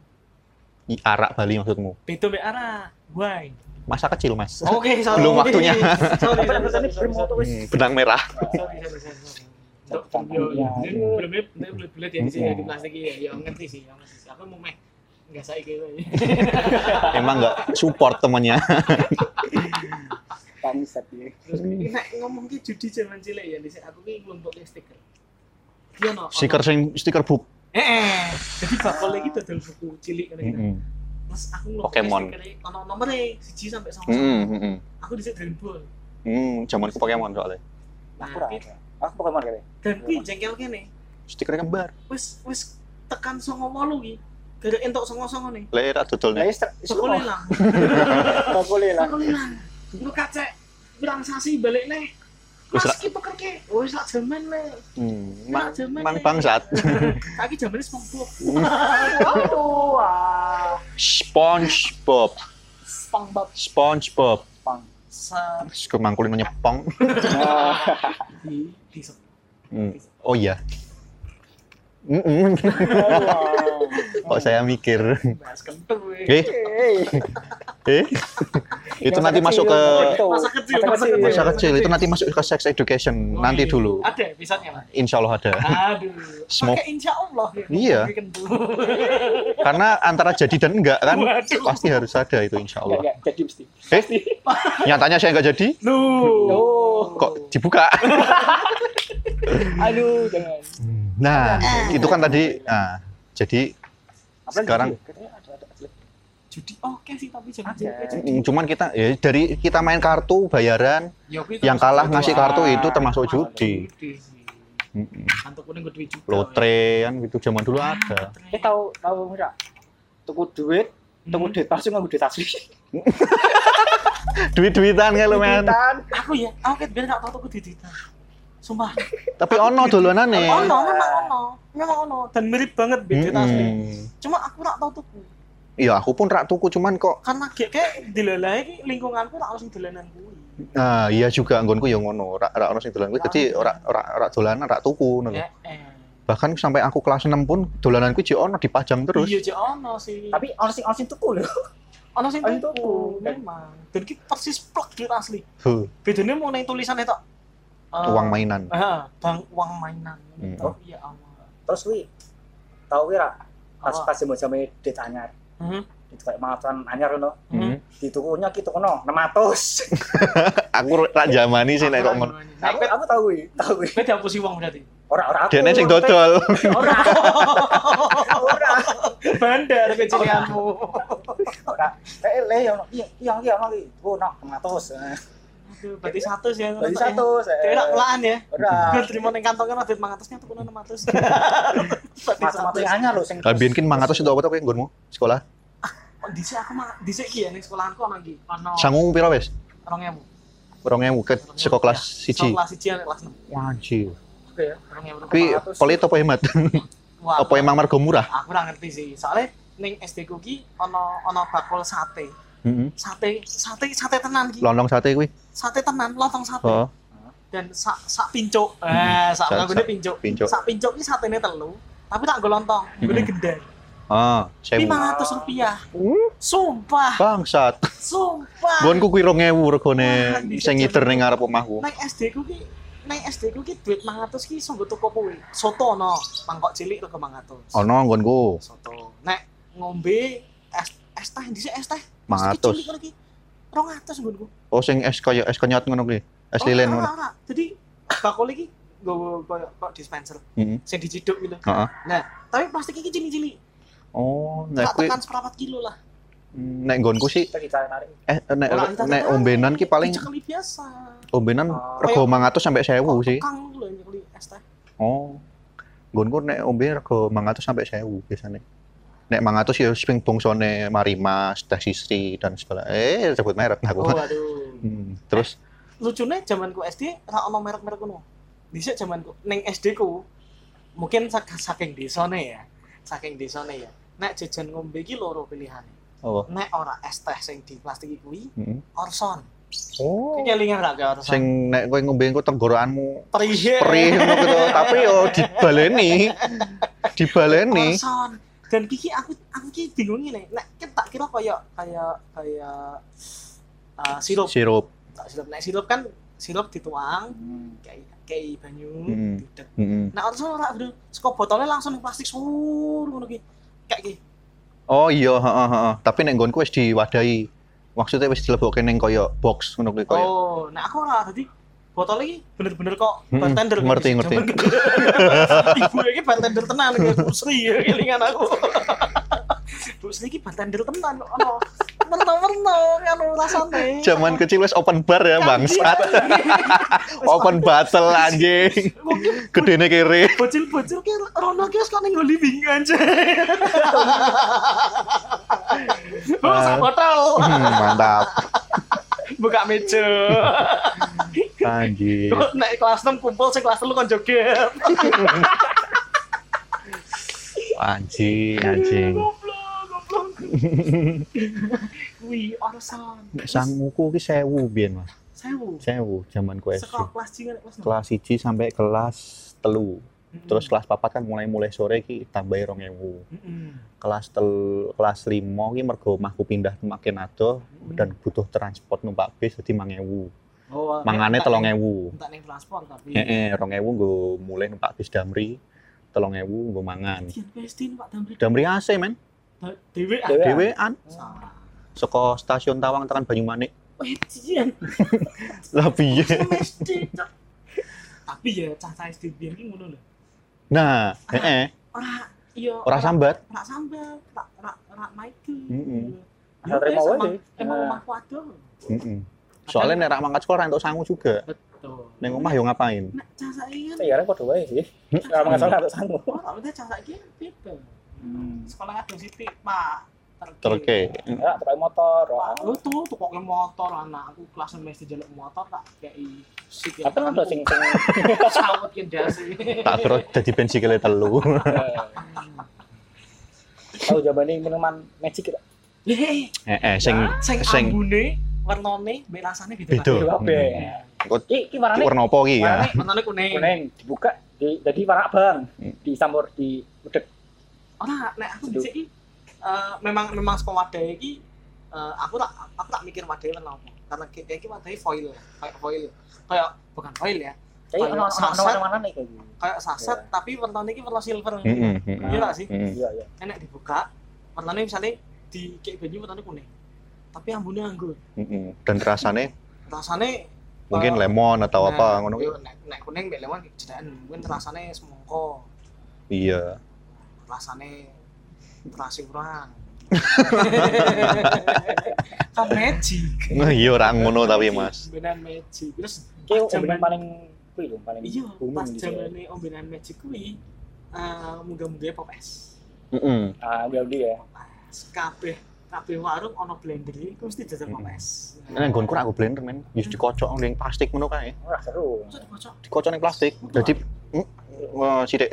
S2: i- arak Bali maksudmu.
S3: Beda mek arah wine.
S2: Masa kecil, Mas.
S3: Oke, sorry.
S2: Belum waktunya.
S3: Sorry, sorry, sorry, sorry?
S2: Hmm, benang merah.
S3: sorry, sorry, sorry, sorry. Untuk
S4: Tentang
S3: yo,
S4: Tamiya.
S3: yo, belum belum belum belum ya di sini
S2: Hmm.
S3: di plastik ya, ya ngerti sih, ya ngerti sih. Aku mau meh nggak saya gitu.
S2: Emang nggak support temannya.
S4: Bangsat ya.
S3: Terus nek ngomong ki judi zaman cilik ya, di aku ki ngelompok stiker. Iya no.
S2: Stiker sing stiker book.
S3: Eh, eh. Jadi bakal lagi dodol buku cilik kan.
S2: Heeh.
S3: Terus aku ngelompok
S2: Pokemon.
S3: stiker ono nomere 1 sampai 9.
S2: Heeh, heeh.
S3: Aku dhisik Dragon Ball.
S2: Hmm, zamanku Pokemon soalnya.
S4: Aku ora. Aku Pokemon kayaknya.
S3: Dan kuwi jengkel kene.
S2: Stikernya kembar.
S3: Wis wis tekan 98 ki. Gara entuk songo-songo nih.
S2: Lah era dodol
S4: Lah
S2: nih.
S4: wis
S3: Bakal hilang.
S4: Bakul lah.
S3: Bakal hilang. Lu kacek bilang sasi balik nih. Mas ki peker ki. Sak jaman nih.
S2: Hmm, mang,
S3: Zaman
S2: mang bangsat. (laughs)
S3: Kaki jamane SpongeBob.
S4: Aduh. (laughs)
S2: SpongeBob.
S3: SpongeBob
S2: SpongeBob.
S4: Pang.
S3: sa
S2: Suka mangkulin nyepong. (laughs) Hmm. Oh iya. Kok saya mikir.
S3: bahas kentut.
S2: Eh, eh. Itu nanti masuk ke
S3: Masa kecil, masa kecil.
S2: masa kecil. Itu nanti masuk ke sex education.
S3: Oh,
S2: Nanti
S3: iya.
S2: dulu.
S3: Ada episodenya, Mas.
S2: Insya Allah ada.
S3: Aduh. Pakai insya Allah ya.
S2: Iya. (laughs) Karena antara jadi dan enggak kan
S3: Waduh.
S2: pasti harus ada itu insya
S4: Enggak,
S2: Allah.
S4: enggak, jadi mesti.
S2: Eh, (laughs) nyatanya saya nggak jadi.
S3: Loh.
S4: Oh.
S2: Kok dibuka? (laughs)
S4: Aduh, jangan.
S2: Nah, itu kan tadi. Nah, jadi Sekarang-
S4: judi ya? Katanya ada ada ada.
S3: Judi oke sih tapi jangan judi.
S2: cuman kita ya dari kita main kartu bayaran,
S3: Ya,
S2: yang kalah ngasih
S4: Ah,
S2: kartu itu termasuk judi.
S3: Kantor kuning gue duit juga.
S2: Lotre kan gitu zaman dulu ada.
S4: Eh tahu tahu enggak? Tuku duit, tuku
S3: Hmm.
S4: duit palsu nggak duit asli. (laughs)
S2: Duit-duitan kan lu men.
S4: Duitan.
S3: Aku ya, aku kan biar gak tau tuh duit-duitan. Sumpah.
S2: Tapi ono dolanane.
S3: Ono, memang ono. Memang ono. Dan mirip banget beda asli. Cuma aku gak tau tuku.
S2: Iya, aku pun rak tuku cuman kok
S3: Karena kayak kayak dilalahi ki lingkunganku tak langsung dolanan kuwi.
S2: Nah, iya juga nggonku ya ngono. Rak rak ono sing dolan kuwi dadi ora ora ora dolanan rak tuku ngono lho.
S3: Ya, eh.
S2: Bahkan sampai aku kelas 6 pun dolananku jek ono dipajang terus.
S3: Iya, cek ono sih.
S4: Tapi orang sing orang sing tuku loh.
S3: ono sing
S4: ono
S3: tuku,
S4: tuku.
S3: memang. Dan ki persis plek duit asli.
S2: Huh,
S3: Bedanya mau neng tulisannya tok. Eh,
S2: uang mainan.
S3: Ah, bang uang mainan.
S2: Hmm.
S3: Oh, iya Allah.
S4: Terus wi tahu kira pas
S3: Apa?
S4: pas mau sampai det
S3: Hmm.
S4: Itu kayak mangan anyar loh.
S2: Hmm.
S4: Ditukunya gitu kono 600. (laughs)
S2: Aku rak jamani sih nek kok ngono.
S4: Aku aku tahu wi, tahu wi.
S3: Kowe dihapusi uang berarti.
S4: Ora ora aku.
S2: Dene sing dodol.
S3: Ora.
S4: Ora.
S3: Bandar kecilianmu.
S4: Ora. Eh le yo iya iya iya ono ki. Oh, no 600.
S3: Aduh, berarti satu sih.
S4: Bagi satu.
S3: Kayak nak pelaan ya. Gue terima neng kantongnya ada 500 nya tuh 600. (laughs) Berarti
S4: Mata-mata
S3: satu.
S4: anyar loh sing.
S2: Lah biyen kin 500 itu apa to kowe nggonmu? Sekolah.
S3: Oh, Dhisik aku mah dhisik ki ya ning sekolahanku iki. Ono
S2: Sangu piro wis?
S3: 2000.
S2: 2000 ke sekolah kelas
S3: Sekolah
S2: 1.
S3: kelas 1 ya kelas 6.
S2: Wajib.
S3: Oke ya, 2000.
S2: Kuwi pelit apa hemat?
S3: Wah,
S2: Apa emang mergo murah?
S3: Aku ora ngerti sih. Soalnya ning SD ku ki ono ono bakul sate.
S2: Heeh.
S3: Sate sate sate tenan ki.
S2: Lontong sate kuwi.
S3: Sate tenan, lontong sate.
S2: Oh,
S3: Dan sak sak pincuk. Eh, sak
S2: Sak-
S3: nganggone
S2: sak
S3: pincuk.
S2: pincuk.
S3: Sak pincuk ki satene telu, tapi tak nggo lontong, nggone
S2: Mm-mm.
S3: gendar.
S2: Ah,
S3: lima ratus rupiah
S2: Uh,
S3: sumpah
S2: bangsat.
S3: sumpah
S2: Gonku kuwi 2000 regane
S3: Wah, bisa
S2: sing ngider ning ngarep omahku.
S3: naik SD ku ki naik SD ku ki duit 500 ki iso nggo tuku kuwi soto no mangkok cilik rego 500
S2: Ono nggonku.
S3: soto nek ngombe es es teh dhisik es teh
S2: 500.
S3: cilik ngono ki 200 nggonku
S2: Oh sing es kaya es kenyot ngono kuwi. Es lilin ngono.
S3: Jadi bakul iki nggowo koyo kok dispenser
S2: Heeh.
S3: sing diciduk gitu.
S2: Heeh.
S3: Nah, tapi plastik iki cilik-cilik.
S2: Oh, nek
S3: Tak
S2: kuwi
S3: tekan seperempat kilo lah.
S2: nek nggonku sih eh nek nek ombenan ki paling
S3: Dicekeli biasa.
S2: ombenan
S4: Oh.
S2: rego 500 sampai 1000 sih.
S3: Kang lho nyekeli es teh.
S2: Oh. Nggonku nek ombe rego 500 sampai 1000 biasanya. Nek 500 ya sing bongsone Marimas, Teh Sisri dan segala. Eh, sebut merek aku.
S3: Oh, aduh. (laughs)
S2: Hmm, Terus
S3: Lucunya zamanku SD ra ono merek-merek ngono. Dhisik zamanku ning SD ku mungkin sak- saking desane ya. Saking desane ya. Nek jajan ngombe iki loro pilihane.
S2: oh,
S3: Nek ora es teh sing di plastik kuwi,
S2: heeh.
S3: Orson.
S2: Oh.
S3: Kelingan ra Orson?
S2: Sing nek kowe ngombe engko tenggorokanmu
S3: perih.
S2: perih ngono gitu, tapi yo (laughs) dibaleni. Dibaleni.
S3: Orson. Dan kiki aku aku ki bingung ini. Nek kan tak kira kayak kayak kayak uh, sirup.
S2: Sirup.
S3: Tak sirup. Nek sirup kan sirup dituang
S4: Hmm.
S3: kayak kayak banyu,
S2: Hmm.
S3: dudek.
S2: Heeh.
S3: Nah, Orson ora bro. Saka botolnya langsung di plastik sur ngono ki. Kayak ki.
S2: Oh iya, heeh heeh. Tapi nek nggonku wis diwadahi. Maksudnya wis dilebokke ning kaya box ngono kuwi kaya.
S3: Oh, nah aku ora dadi botol iki bener-bener kok
S2: Mm-mm,
S3: bartender kayak
S2: ngerti,
S3: gitu.
S2: ngerti. (laughs)
S3: Ibu iki bartender tenan kayak Bu Sri ya kelingan aku. (laughs) Bu Sri iki bartender tenan ono merno-merno kan rasane.
S2: Zaman kecil wis open bar ya,
S3: Kan,
S2: bangsat.
S3: iya. (laughs)
S2: Open battle anjing. Gedene kere.
S3: bocil-bocil ki rono ki wis kok ning Wing aja. Oh, botol.
S2: Hmm, mantap.
S3: Buka meja.
S2: Anjir.
S3: Kok nek kelas 6 kumpul sing kelas 3 kon joget.
S2: Anjing, anjing.
S3: Goblok. Wih, Orson.
S2: Nek sanguku ki 1000 biyen, Mas.
S3: Sewu.
S2: 1000 zamanku SD.
S3: Sekolah kelas cilik kelas enam.
S2: Kelas 1 sampai kelas telu. Terus kelas papat kan mulai mulai sore ki tambahi 2000.
S3: Mm-mm.
S2: Kelas tel kelas 5 ki mergo omahku pindah makin adoh dan butuh transport numpak bis jadi 5000.
S3: oh,
S2: Mangane 3000.
S3: ning- entak ning transport tapi.
S2: Heeh, 2000 nggo mulai numpak bis Damri. 3000 nggo mangan.
S3: Dian PSD Pak Damri.
S2: Damri AC men,
S3: Dewe.
S4: Dewe.
S2: dhewean
S3: Salah.
S2: saka stasiun Tawang tekan Banyumanik.
S3: Wih, Dian.
S2: Lah piye?
S3: Tapi ya cah-cah SD biyen ki ngono lho.
S2: Nah, heeh,
S3: Ora iya
S2: ora sambat.
S3: ora sambat, ora ora ora.
S2: Mm-mm.
S3: Ya
S4: Ora terima wae
S3: emang-
S4: deh.
S3: Emang omahku adoh.
S2: Heeh. Soalnya nek rak mangkat sekolah entuk sangu juga.
S3: Betul.
S2: Ning omah yo ngapain?
S3: Nek cah saiki kan
S4: Ya kan padha wae sih. Ora mengasal atau sanggup.
S3: Oh, maksudnya cah saiki kan beda. Sekolah ada sithik, Pak.
S2: Terke.
S4: Ya, terus motor.
S3: Pak, lu tuh tukoke motor anak aku kelas mesti jaluk motor tak kei sik ya.
S4: Tapi udah sing sing (laughs)
S3: sawet ki ndase.
S2: Tak kira dadi bensikile telu. (laughs)
S4: tahu zaman ini minuman magic kita.
S3: Leh,
S2: Heeh, sing
S3: sing
S2: sing
S3: ambune warnane mbek rasane beda.
S2: Beda.
S4: Kabeh.
S2: Kok
S4: Ki ki warnane
S2: warna apa iki ya?
S4: warnane
S3: kuning.
S4: kuning dibuka di jadi warna abang
S2: Hmm.
S4: dicampur di udek.
S3: Ora, nek aku
S4: Seduh.
S3: Eh, memang memang saka wadahe iki eh, aku tak aku tak mikir wadahe warna apa. Karena ki- iki wadahe foil, kayak foil. Kayak bukan foil ya, Kayak
S4: ono ono
S3: saset.
S4: warna warna nih kayak gitu.
S3: kayak saset
S4: Iya.
S3: tapi warnane iki warna silver.
S2: Heeh, heeh.
S3: Iya gak sih?
S4: Iya iya.
S3: Enek dibuka, warnane misalnya di kayak banyu warnane kuning. Tapi ambune anggur.
S2: heeh. Dan rasane
S3: Rasane
S2: mungkin
S3: eh,
S2: lemon atau apa
S3: nah,
S2: ngono.
S3: iya, nek, nek kuning mbek lemon jedaan mungkin rasane semongko.
S2: Iya.
S3: rasane terasi kurang (laughs) kan magic
S2: Nah, iya ora ngono tapi Mas.
S3: ombenan magic terus
S4: ombenan
S3: zaman
S4: paling kuwi lho paling
S3: iya pas
S4: gitu.
S3: zamane ombenan magic kuwi eh munggah-munggah pop es
S2: Heeh.
S4: Ah, udah udah ya.
S3: pop es kabeh kabeh warung ono blender iki mesti jajal pop es
S2: Nek nggonku aku blender men, wis dikocok ning plastik ngono kae.
S4: Ora seru.
S3: Dikocok
S2: Dikocok ning plastik. Dadi mm, wah, sithik.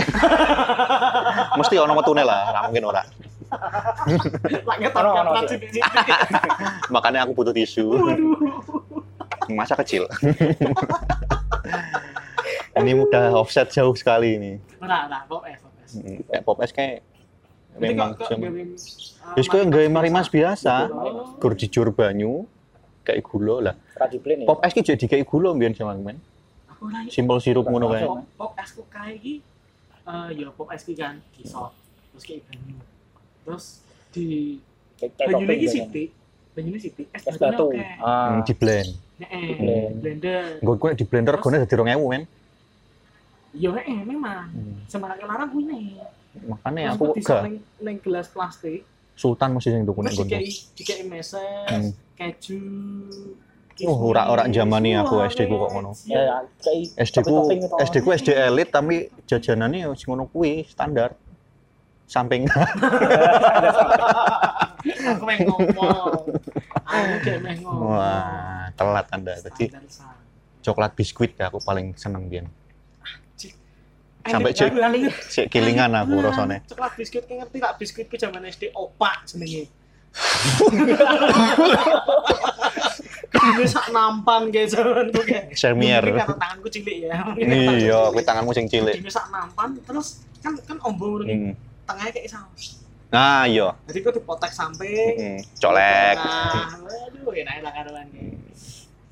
S2: (laughs) Mesti ono metune lah, mungkin ora. (laughs) (laughs) Makanya aku butuh tisu.
S3: waduh
S2: Masa kecil. (laughs) ini udah offset jauh sekali ini.
S3: ora ora pop es pop es
S2: Mm, Kayak pop es kayak memang
S3: uh,
S2: Wis koyo gawe marimas biasa.
S3: Oh.
S2: Gur dijur banyu kayak gula lah. Pop es ki jadi kayak gula mbiyen zaman men.
S3: Aku ora
S2: Simple sirup ngono kae.
S3: pop, es ku kae iki eh ya pop es ki kan kisok terus kayak banyu. Terus di
S4: Kayak kayak gitu.
S3: sithik. Banyune sithik, es
S4: batu.
S3: oke.
S4: Ah.
S2: Hmm, di blend.
S3: Heeh, blender.
S2: Nggon kowe di blender regane dadi 2000 men.
S3: Yo heeh memang.
S2: Hmm.
S3: Semarang larang kuwi nih.
S2: Makanya
S3: Terus
S2: aku
S3: bisa
S2: gak
S3: neng, neng gelas plastik,
S2: Sultan mesti sing tuku nek
S3: terus
S2: nggonku.
S3: dikai dikai meses,
S2: Hmm.
S3: keju.
S2: Oh, ora ora jamani aku SD ku kok ngono.
S4: Ya, kayak
S2: SD ku. SD ku SD elit tapi jajanannya ya sing ngono kuwi standar. Samping (laughs)
S3: Aku main ngomong. Aku kayak main ngomong.
S2: wah, telat Anda.
S3: Sama.
S2: coklat biskuit ya aku paling seneng.
S3: Eh,
S2: Sampai cek-. Sik kilingan aku rasane.
S3: Coklat biskuit kayak ngerti tak biskuit ku zaman SD opak jenenge. Ini sak nampan zaman ku kayak.
S2: Sermier.
S3: Mungkin karena tanganku cilik ya.
S2: Iya, kuwi tanganmu sing cilik.
S3: Ini sak nampan terus kan kan ombo
S2: Hmm.
S3: Tengahnya kayak saus.
S2: Nah, iya.
S3: Jadi ku dipotek samping.
S2: Hmm. Colek.
S3: Nah, waduh enak enak karuan
S2: Hmm.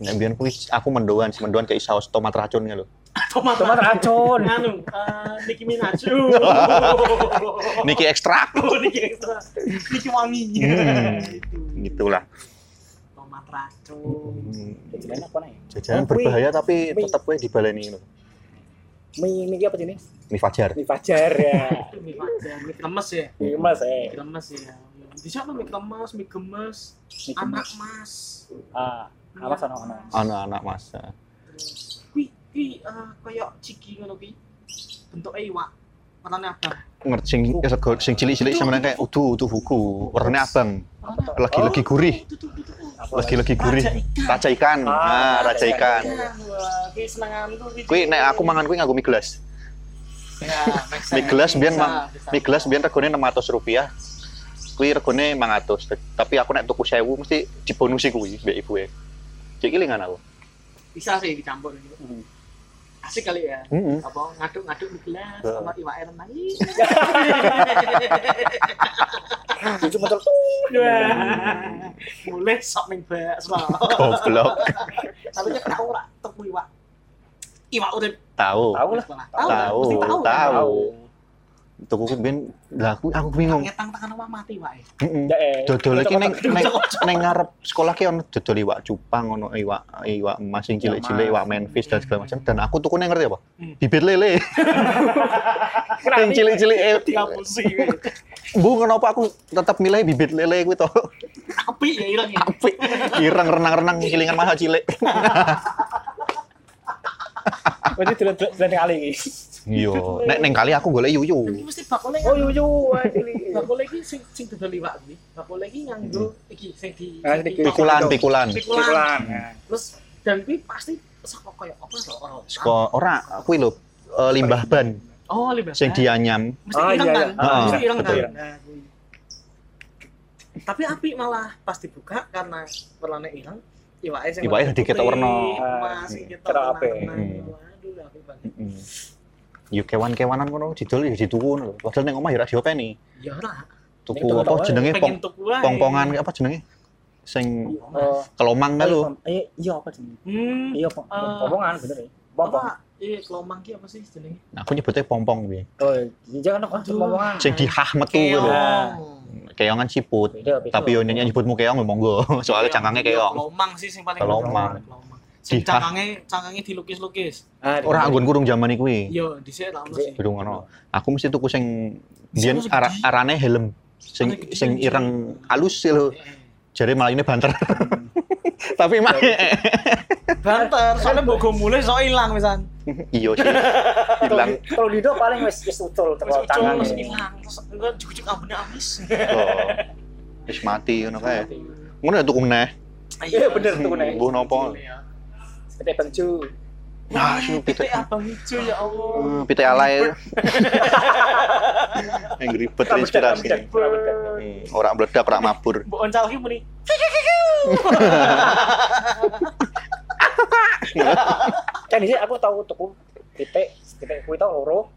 S2: Nek biyen kuwi aku mendoan, si mendoan kayak saus tomat racun lho. (laughs)
S3: Tomat
S4: Tomat racun. (laughs)
S3: Anu, eh, Nicki Minaj. (laughs)
S2: Niki ekstrak.
S3: Oh, Nicki ekstra. Nicki wangi.
S2: Hmm.
S3: Itu.
S2: Gitulah.
S3: Tomat racun.
S2: Hmm.
S4: Jajanan apa nih?
S2: Jajanan
S4: Oh,
S2: berbahaya tapi tetap kuwi dibaleni lho.
S4: Mie mie apa jenis?
S2: Mie Fajar.
S4: Mie Fajar ya. (laughs)
S3: Mie fajar, mie kremes ya.
S4: Mie emas
S3: Mie
S4: eh.
S3: kremes ya. Di siapa mie kremes, mie gemes,
S4: Mie
S3: anak mas.
S4: Ah, apa sana ono?
S2: Anak-anak masa.
S3: Terus, Wih, wih, eh, kayak ciki ngono ki. Bentuknya iwak. Warnanya abang.
S2: Ngerti sing sego sing cilik-cilik sama kayak utuh utuh buku. Warnanya abang. Lagi-lagi gurih. Lagi-lagi gurih.
S3: Raja ikan.
S2: Raja ikan.
S4: Ah,
S2: Nah,
S4: raja
S2: ikan.
S3: ki.
S2: Kuwi nek aku mangan kuwi nganggo mie gelas.
S3: Ya.
S2: Mie gelas biyen mie gelas biyen regane 600 rupiah. Kuwi regane 500. Tapi aku nek tuku 1000 mesti dibonusi kuwi mbek ibuke. Cek kilingan aku.
S3: Bisa sih dicampur.
S4: Hmm.
S3: Asik kali ya.
S2: Heeh.
S3: Apa ngaduk-ngaduk mie gelas sama iwak air renang.
S4: Motor
S3: Wah. Mulai sok ning bakso.
S2: Goblok.
S3: Tapi nek aku ora tuku iwak. Iwak urip.
S2: Tahu.
S4: Tahu lah.
S3: Tahu.
S2: Tahu,
S3: tahu.
S2: Tuku ku ben lah aku aku bingung.
S3: Ngetang tangan omah mati wae.
S2: Heeh.
S4: Ya eh.
S2: Dodol iki ning ning ngarep sekolah ki ono dodol iwak cupang, ono iwak iwak emas sing cilik-cilik, iwak menfish dan segala macam. Dan aku tuku ngerti apa?
S3: Hmm.
S2: Bibit lele. (laughs) Sing cilik-cilik
S3: Diapusi.
S2: Bu kenapa aku tetap milih bibit lele kuwi to?
S3: Apik ya ilang ya.
S2: Apik. Ireng renang-renang kilingan mahal cilik.
S4: Berarti dolan kali iki.
S2: Iya, nek ning kali aku golek yuyu.
S3: Iki mesti bakule
S4: Oh yuyu. wah, ini.
S3: bakule iki sing sing dodol iwak kuwi. Bakule iki nganggo iki sing di
S4: Ah,
S3: di-
S2: Pikulan, pikulan.
S3: Pikulan.
S4: Ya.
S3: Terus dan kuwi pasti saka koyo apa to ora?
S2: Saka ora kuwi lho eh, limbah ban
S3: Oh, limbah.
S2: sing dianyam.
S3: mesti
S4: Ah,
S3: ireng
S4: iya,
S3: kan?
S2: iya.
S3: Mesti
S2: Ah,
S3: ireng kan?
S2: betul.
S3: Nah, kuwi. Tapi api malah pas dibuka karena warnanya ireng, iwake sing
S2: werna.
S3: Emas sing ketok
S4: Ketok
S3: warna.
S2: Hmm.
S3: Waduh, apik banget.
S2: Yo kewan-kewanan ngono didol ya dituku ngono. Padahal ning omah ya ora diopeni.
S3: Ya ora,
S2: Tuku apa jenenge pong pongpongan apa jenenge? Sing
S4: Oh.
S2: kelomang kan lho.
S4: Eh, iya apa jenenge?
S3: Hmm.
S4: Iya,
S3: Eh,
S4: pomongan bener ya. Pompong.
S3: Apa? Iya, kelomang ki apa sih jenenge?
S2: Nah, aku nyebutnya pompong kuwi.
S4: Oh, iya, jangan apa
S3: Aduh.
S4: pomongan.
S2: Sing dihah metu lho.
S3: Keong.
S2: Keongan siput. Tapi yo nyanyi nyebutmu keong monggo. (laughs) Soalnya cangkangnya
S3: Iya,
S2: keong.
S3: Kelomang sih sing paling
S2: Kelomang.
S3: Sing cangkange cangkange dilukis-lukis.
S4: Ah,
S2: Ora anggon kurung zaman kuwi.
S3: Yo, dhisik ra ono sih.
S2: Durung ngono. Aku mesti tuku sing biyen ara, arane helm. Sing sing ireng halus sih lho.
S3: Eh,
S2: Jare malah ini banter. (laughs) Tapi mah
S3: Banter, soalnya mbok go mulai sok ilang pisan.
S2: iya sih. Hilang.
S4: Kalau (laughs) Lido paling wis wis utul teko tangan.
S3: wis ilang. Terus jujuk ambune amis.
S2: Oh. Wis mati ngono kae. Ngono ya tuku meneh.
S4: Iya bener tuh nek.
S2: Bu nopo?
S4: Kita bangcu.
S2: Nah, sing
S3: Pitik
S2: pitik.
S3: abang hijau ya Allah.
S2: Hmm, Pitik alay. (laughs) Yang ribet inspirasi.
S4: Rambut, rambut.
S2: Hmm, Ora meledak, ora mabur.
S3: Mbok oncal ki muni. (laughs)
S4: Kan ini aku tahu tuku titik titik kuwi tau loro.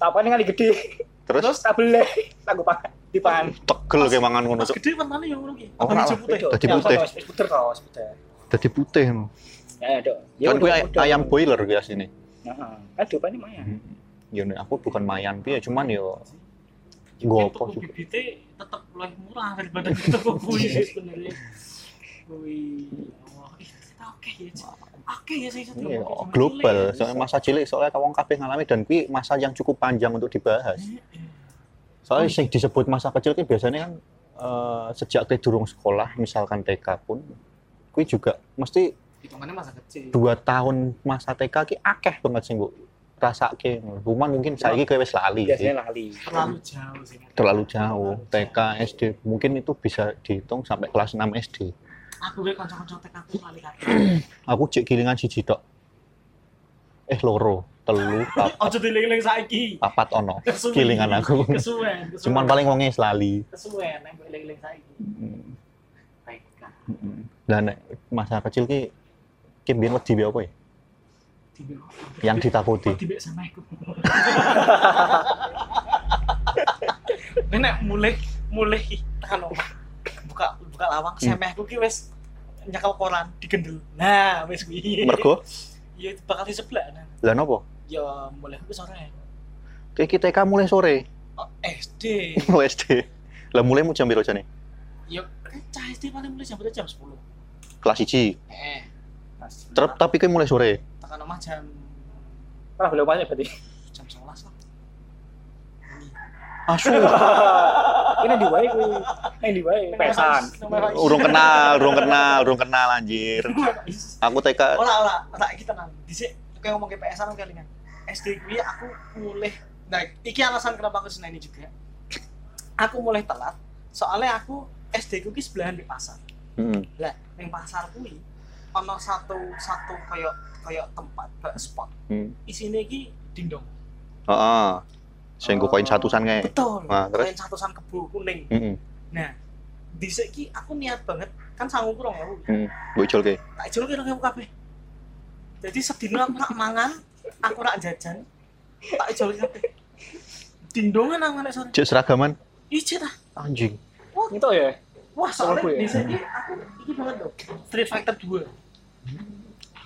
S4: Tak apa ini kali gede.
S2: Terus
S3: Terus
S4: tak boleh tak gue pakai dipan
S2: tegel kayak mangan ngono
S3: gede warnanya yang ngono ki.
S2: Oh,
S3: Abang hijau
S2: ora.
S3: putih.
S2: Dadi putih.
S4: puter
S2: Dadi putih.
S4: Ya dok
S2: Kan ay- ayam boiler kuwi asline.
S4: Heeh. kan diopani maya
S2: Ya nek aku bukan mayan piye cuman yo Gopo juga.
S3: bibitnya tetap lebih murah daripada kita kuwi sebenarnya. Kuwi wah, ih, kita oke ya. Oke ya saya.
S2: Iya, global. Soalnya masa cilik soalnya wong kabeh ngalami dan kuwi masa yang cukup panjang untuk dibahas. Soalnya sing disebut masa kecil ki biasanya kan eh, sejak durung sekolah, misalkan TK pun, kuwi juga mesti
S3: Hitungannya masa kecil.
S2: dua tahun masa TK ki akeh banget sing mbok rasake. Cuman mungkin saiki kowe wis lali. sih.
S4: biasanya lali
S3: Terlalu jauh sih.
S2: Terlalu jauh. TK, SD mungkin itu bisa dihitung sampai kelas 6 SD.
S3: Aku gue kanca-kanca TK aku kali. (clears throat)
S2: Aku cek gilingan siji tok. Eh loro, telu, (laughs) papat,
S3: Ojo diling-ling saiki.
S2: papat ono. Gilingan aku. (laughs)
S3: Kesuwen, kesuwen.
S2: Cuman paling wonge lali.
S3: kesuwen nek eling-eling saiki. TK.
S2: mm. Dan nek masa kecil ki ki biyen wedi apa ya? Yang ditakuti.
S3: Tiba sama aku. Nenek (laughs) mulai mulai omah. Buka buka lawang
S2: Hmm.
S3: semehku ki wis nyekel koran digendel. Nah, wis kuwi.
S2: Mergo
S3: Ya bakal di sebelah. Nah.
S2: lah nopo?
S3: Ya mulai ku sore.
S2: Kayak kita TK mulai sore.
S3: Oh, SD. (laughs)
S2: Oh SD. Lah mulai mu jam piro jane?
S3: Ya kan cah SD paling mulai jam berapa? jam 10.
S2: Kelas 1.
S3: Eh,
S2: Terus tapi kowe mulai sore.
S3: tekan omah jam
S4: malah belum banyak berarti
S3: jam 11 lah.
S2: Asu. (laughs)
S4: ini di wae kuwi ini di wae pesan
S2: urung kenal, urung kenal, urung kenal anjir. Aku TK
S3: Ora ora, ora iki tenan. Dhisik kayak ngomong ke PS-an kelingan. SD kuwi aku mulai nah iki alasan kenapa aku seneng ini juga. Aku mulai telat soalnya aku SD ku ki sebelahan di pasar.
S2: Heeh.
S3: Lah, ning pasar kuwi ana satu satu kayak kayak tempat kayak spot.
S2: Hmm.
S3: Isine iki dingdong.
S2: Heeh. Sing nggo koin satusan kae.
S3: Betul.
S2: Nah, terus?
S3: Kain satusan kebo kuning.
S2: Heeh.
S3: Nah, dhisik ki aku niat banget kan sangu kurang ya.
S2: Heeh. Mbok ijol ke.
S3: tak jual kira kamu kabeh jadi sedina aku nak mangan aku nak jajan tak jual kabeh dindongan nang mana sore
S2: Cek seragaman
S3: ije ta
S2: anjing.
S4: itu ya
S3: wah soalnya
S4: gue ya?
S3: di sini aku iki banget loh Street Fighter 2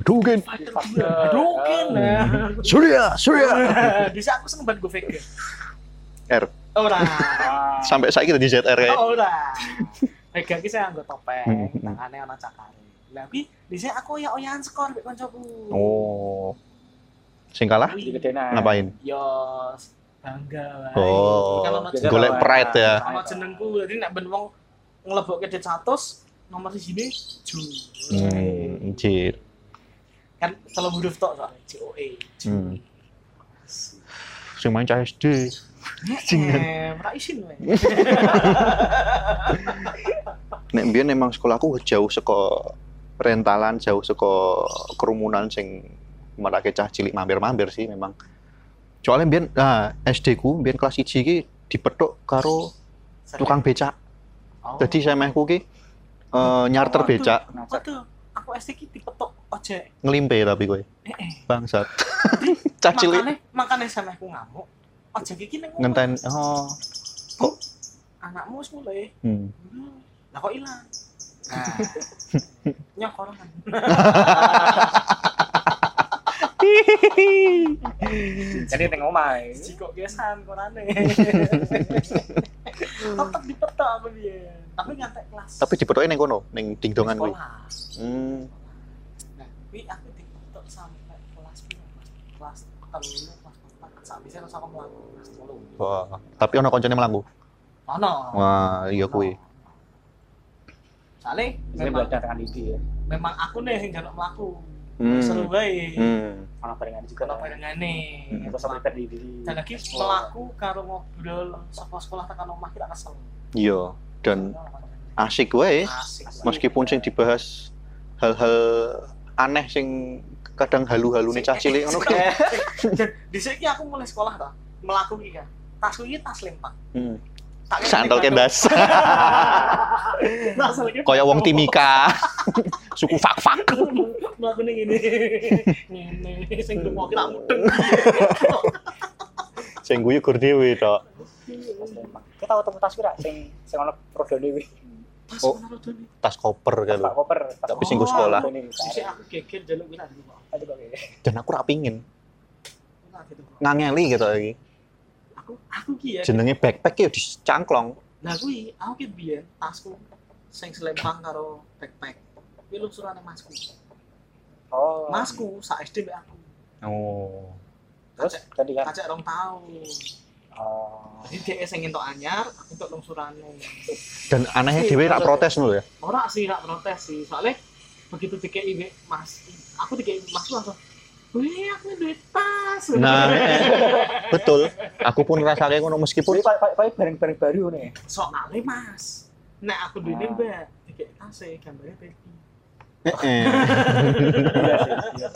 S2: Dugen.
S3: Fighter
S4: Fighter.
S3: 2 adukin
S2: Surya, Surya. (laughs)
S3: di sini aku seneng banget gue Vega
S2: R.
S3: ora (laughs)
S2: Sampai saiki tadi ZR kae.
S3: oh, ora Vega ki saya anggap topeng
S2: Hmm.
S3: tangane ana cakare lah kuwi di sini aku ya oyahan skor mbek kancaku
S2: Oh. Sing kalah
S4: di
S2: ngapain?
S3: yo bangga wae
S2: Oh.
S4: Biasa
S2: Golek pride ya.
S3: sama jenengku jadi nek ben wong nglebokke det 100 nomor di sini Ju
S2: Hmm, anjir.
S3: kan kalau huruf tok soalnya JOE
S2: Hmm. Sing main cah SD.
S3: eh ora isin wae (laughs)
S2: Nek mbiyen emang sekolahku jauh saka rentalan, jauh saka kerumunan sing marake cah cilik mampir-mampir sih memang. Soalnya mbiyen nah, SD ku mbiyen kelas 1 iki dipethuk karo tukang becak.
S3: Oh.
S2: Jadi semehku ki eh, nyarter becak
S3: waduh aku SD ki dipetok ojek.
S2: Ngelimpe tapi kowe.
S3: eh eh.
S2: Bangsat. (laughs) cah cilik.
S3: makane makane sama aku ngamuk. Ojek iki ning
S2: ngenten oh.
S3: Bu, anakmu wis mulai.
S2: Hmm.
S3: lah kok ilang? Nah. (laughs) Nyokor kan? (laughs)
S4: Jadi tengok omah.
S3: Jiko gesan korane (laughs) tetep dipetok aku dia. Tapi ngantek kelas.
S2: Tapi dipethoke ning kono, ning dingdongan
S3: sekolah.
S2: Hmm.
S3: nah kuwi aku dipetok sampai kelas kelas telu kelas empat. Sak bisa terus aku mlaku kelas telu.
S2: Wah, tapi ono koncone mlaku.
S3: ono.
S2: Wah, iya kuwi.
S3: soalnya
S4: saya
S3: memang,
S4: ya.
S3: memang aku nih yang jaluk mlaku
S2: Hmm.
S3: seru bae
S2: Hmm.
S4: anak barengan juga
S3: kalau barengane
S2: Hmm.
S4: terus sampai di diri
S3: dan lagi melaku karo ngobrol sekolah sekolah tekan omah kita kesel
S2: Iya, dan asik wae.
S3: asik
S2: Meskipun sing dibahas hal-hal aneh sing kadang halu-halune cah cilik ngono
S3: dan (laughs) di sini aku mulai sekolah ta melaku iki kan tasku iki tas lempak
S2: Hmm. Sandal kendas.
S3: lagi
S2: Kaya wong timika. (laughs) Suku fak-fak.
S3: melaku ning ngene ngene sing mau kita mudeng
S2: Sing (laughs) Sing guyu gur dhewe tok.
S4: Kita tahu temu tas kira sing sing ono.
S3: Pas
S2: Oh. Tas koper kan
S4: koper.
S2: Tapi sing go sekolah.
S3: Sisi aku geger jaluk.
S2: Dan aku ra pingin
S3: Nah, gitu
S2: ngangeli gitu iki.
S3: Aku aku ki ya.
S2: Jenenge backpack ya dicangklong.
S3: Nah kuwi aku ki biyen tasku sing selempang karo backpack. Kuwi lungsurane masku.
S4: Oh.
S3: Masku sak SD mbek aku.
S2: Oh.
S4: Terus tadi kan.
S3: Kacek rong tahun.
S4: Oh.
S3: Jadi dia sing entuk anyar, aku entuk lungsurane.
S2: Dan anehnya dhewe rak protes lho ya.
S3: Ora sih rak protes sih. Soalnya begitu dikei mbek Mas, aku dikei Mas langsung Wih, aku duit tas.
S2: Nah, (laughs) betul. Aku pun rasanya ngono meskipun
S4: Jadi pak pak bareng-bareng baru nih.
S3: soalnya Mas. Nek aku duitnya
S4: Ah.
S3: mbak, dikei tas e gambarnya baby.
S2: Heeh.
S4: Iya iya.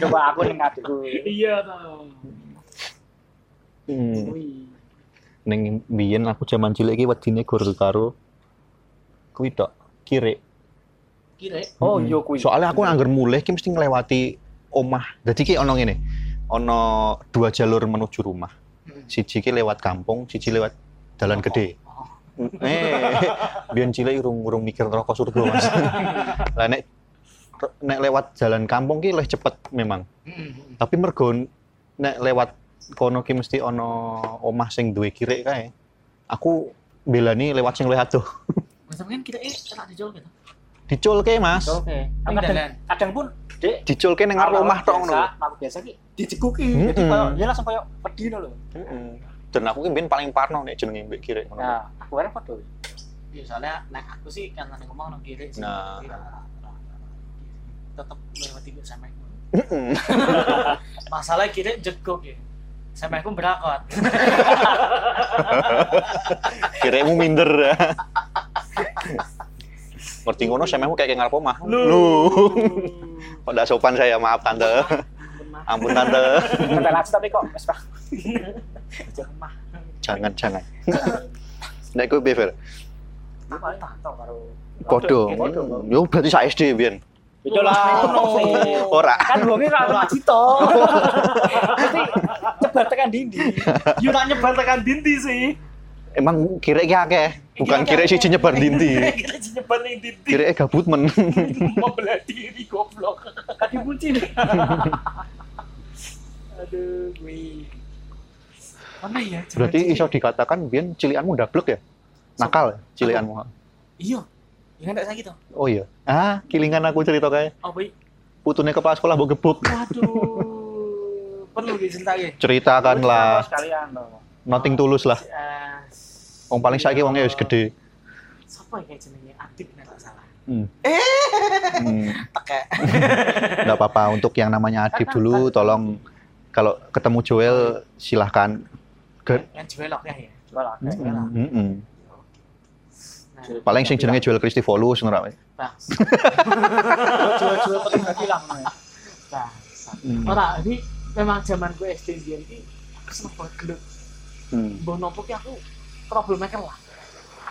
S4: Coba aku ning adikku.
S3: Iya toh.
S2: Hmm. Ning biyen aku jaman cilik iki wedine gur karo kuwi tok, kire.
S3: Kira
S4: Oh, iya kuwi.
S2: Soalnya aku anggar mulih ki mesti nglewati omah. Dadi ki ono ngene. Ono dua jalur menuju rumah. Siji ki lewat kampung, siji lewat dalan gede.
S3: Oh.
S2: Eh, biyen cilik urung urung mikir neraka surga, Mas. (laughs) Lah nek nek lewat jalan kampung ki luwih cepet memang.
S3: Mm-mm.
S2: Tapi mergo nek lewat kono ki mesti ono omah sing duwe kirik kae. Aku belani lewat sing luwih adoh.
S3: Mas sampean kira eh gitu.
S2: Diculke, Mas.
S4: Oke.
S3: Ning
S4: Kadang kadang pun Dek,
S2: Diculke ning ngarep omah tok ngono. lho.
S4: Aku biasa ki diceguki.
S2: Mm-mm.
S4: Jadi koyo dia langsung koyo wedi lho.
S2: Heeh. Dan aku ki paling parno nek jenenge mbek ngono.
S4: Nah, aku kan foto.
S3: Iya soalnya nek aku sih kan nang ngomong nang kiri sih.
S2: Nah.
S3: Tetep lewat tiga sama aku.
S2: Heeh. (laughs)
S3: Masalah kiri jegok ya. Sama aku berakot.
S2: Kirikmu (laughs) minder. (laughs) Ngerti ngono sampemu kayak ngarep omah.
S3: Lu.
S2: Lu. Kok ndak sopan saya, maaf tante. Ampun tante.
S4: Sampai langsung tapi kok wes Pak.
S3: Jangan.
S2: Jangan. Nek kowe
S4: karo
S2: Podo.
S4: Podo.
S2: Yo berarti sak SD biyen.
S4: Itu lah.
S2: Ora.
S4: Kan wonge ra ono cito. Mesti cebar tekan dindi.
S3: Yo nyebar tekan dindi sih.
S2: Emang kirek ki akeh, bukan kirek siji nyebar dinti. (laughs)
S3: Kira nyebar ning dindi.
S2: Kirek gabut (laughs) men.
S3: Membelah diri goblok.
S4: Kaki kunci. (laughs)
S3: Aduh, gue. Mana ya?
S2: Berarti iso dikatakan biyen cilikanmu ndablek ya? Nakal cilikanmu.
S3: Iya. Ingat tak sakit?
S2: Oh iya. Ah, kilingan aku cerita kae.
S3: Oh, baik.
S2: Putune kepala sekolah mbok gebuk.
S3: Waduh. Perlu diceritain.
S2: Ceritakanlah.
S4: sekalian loh.
S2: Nothing tulus lah.
S3: Eh,
S2: Wong paling saiki wonge wis gede.
S3: Siapa ya jenenge? Adit nek tak salah.
S2: Hmm. Hmm. (laughs)
S3: Tekek. (laughs)
S2: Nggak apa-apa untuk yang namanya Adib dulu tolong kalau ketemu Joel silahkan Ke-
S3: Yang juelok ya ya.
S4: Coba lah.
S3: Juelok.
S2: Mm, mm.
S3: Nah,
S2: paling sing jenenge Joel Christofolus ngono ra.
S3: Bang.
S4: Jual-jual petinggi lah.
S3: Bang.
S2: Hmm.
S3: Ora, ini memang zaman gue SD iki aku seneng banget gelut.
S2: Hmm.
S3: Mbah nopo ki aku troublemaker lah.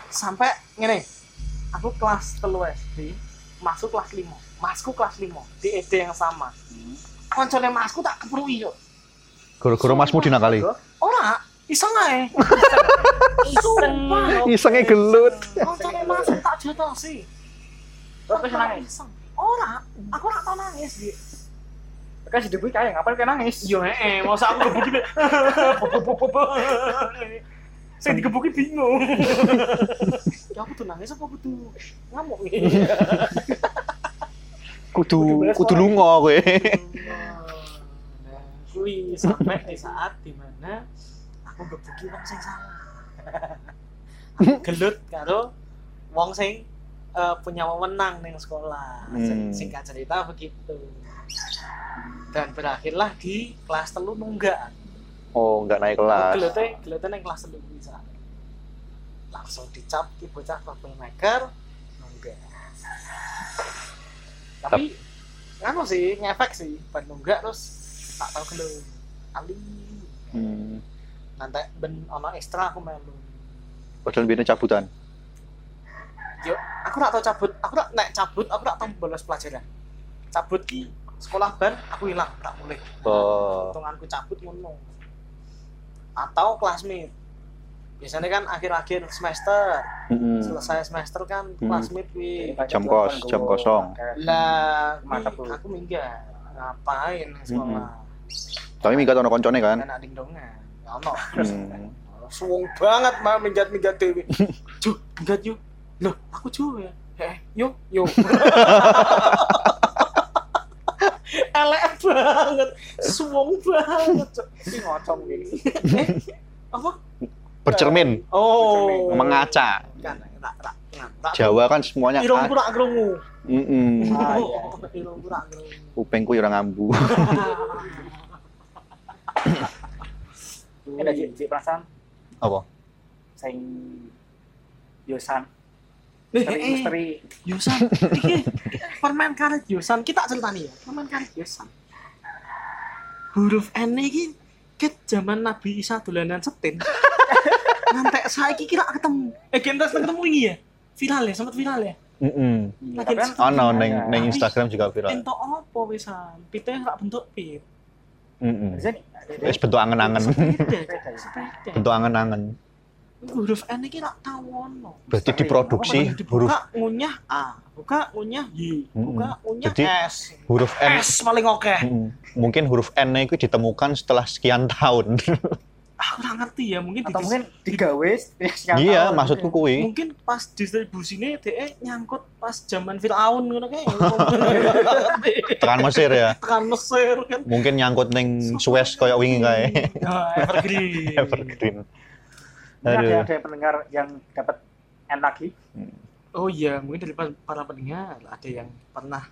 S3: Sampai ngene. Aku kelas 3 SD, masuk kelas 5. Masku kelas 5 di SD yang sama. Koncone masku tak keprui yo.
S2: Goro-goro masmu dinakali.
S3: Ora, (laughs) iseng ae. Iseng.
S2: Isenge gelut.
S3: Koncone masku tak.
S4: Terus wis nangis.
S3: Iseng. Ora, aku ora tau nangis di.
S4: Kan si Dewi kayak ngapain kayak nangis.
S3: Yo heeh, mau aku gebuki. (laughs) (laughs) Saya digebuki bingung. (laughs) ya aku tuh nangis apa aku tuh ngamuk nih. (laughs)
S2: Kudu kudu lunga kowe.
S3: Kui sampai di saat di mana aku gebuki wong sing salah. Aku gelut karo wong sing eh, punya wewenang ning sekolah.
S2: Hmm.
S3: Singkat cerita begitu. Dan berakhirlah di kelas telu nunggak.
S2: Oh, enggak naik kelas.
S3: Gelute gelute ning kelas telu bisa. Langsung dicap ki bocah troublemaker nunggak. Tapi nganu sih ngefek sih ban nunggak terus tak tahu gelut. Ali.
S2: Hmm.
S3: Nanti ben ono ekstra aku melu.
S2: Padahal biyen cabutan.
S3: Yo, aku tak tahu cabut. Aku tak nek cabut, aku tak tahu bolos pelajaran. Cabut ki sekolah ban aku hilang, tak boleh.
S2: Oh.
S3: Hitunganku cabut ngono. Atau classmate. Biasanya kan akhir-akhir semester
S2: Mm-mm.
S3: selesai semester kan
S2: Hmm.
S3: classmate wi
S2: Jam kos, jam kosong.
S3: lah aku minggat ngapain sekolah?
S2: Tapi minggat ono koncone kan.
S3: enak dingdongan Ya ono.
S2: Hmm. (laughs)
S3: suwung banget mah minggat minggat dewi. (laughs) Cu minggat yuk. Loh aku cu ya. Eh yuk yuk (laughs) elek banget suwung banget.
S4: Ini ngocong gitu.
S3: eh apa
S2: Bercermin,
S3: oh
S2: mengaca.
S3: kan tak tak tak
S2: Jawa kan semuanya
S3: irung pura krungu
S2: Mm-mm.
S4: Ah, iya.
S3: irung pura krungu
S2: Kupengku ora ngambu.
S4: Ini ada cik perasaan
S2: Apa?
S4: sing Yosan.
S3: Eh,
S4: Misteri,
S3: eh,
S4: misteri.
S3: Iki permen karet Yosan. Kita ceritani ya, permen karet Yosan. Huruf N iki ket zaman Nabi Isa dolanan setin. (laughs) Ngantek saiki kira ketemu. Eh, kita ketemu ini ya. Viral ya, sempat viral ya.
S2: Mm-mm.
S4: Iya,
S3: Lagi
S4: tapi kan
S2: Ono neng neng Instagram juga viral.
S3: Entok apa wisan? Pite rak bentuk pit.
S4: Nih, ada- ada-
S2: Wis bentuk angen-angen. Bentuk angen-angen.
S3: Huruf N iki rak tau ono.
S2: Berarti diproduksi huruf
S3: Dibuka ngunyah A, buka ngunyah Y, buka ngunyah
S2: Jadi,
S3: S.
S2: huruf N.
S3: S paling oke.
S2: Mm-mm. Mungkin huruf N itu ditemukan setelah sekian tahun. (laughs)
S3: Aku nggak ngerti ya, mungkin
S4: atau
S3: di-
S4: mungkin digawe sekian
S2: iya,
S4: tahun.
S2: maksudku kuwi.
S3: mungkin pas distribusinya DE nyangkut pas zaman Firaun ngono kayak (laughs)
S2: Tekan Mesir ya.
S3: tekan Mesir kan
S2: Mungkin nyangkut neng Suez koyo wingi kae.
S3: Nah, evergreen (laughs)
S2: Evergreen.
S4: Ini ada ada pendengar yang dapat N lagi.
S3: oh iya mungkin dari pa- para pendengar ada yang pernah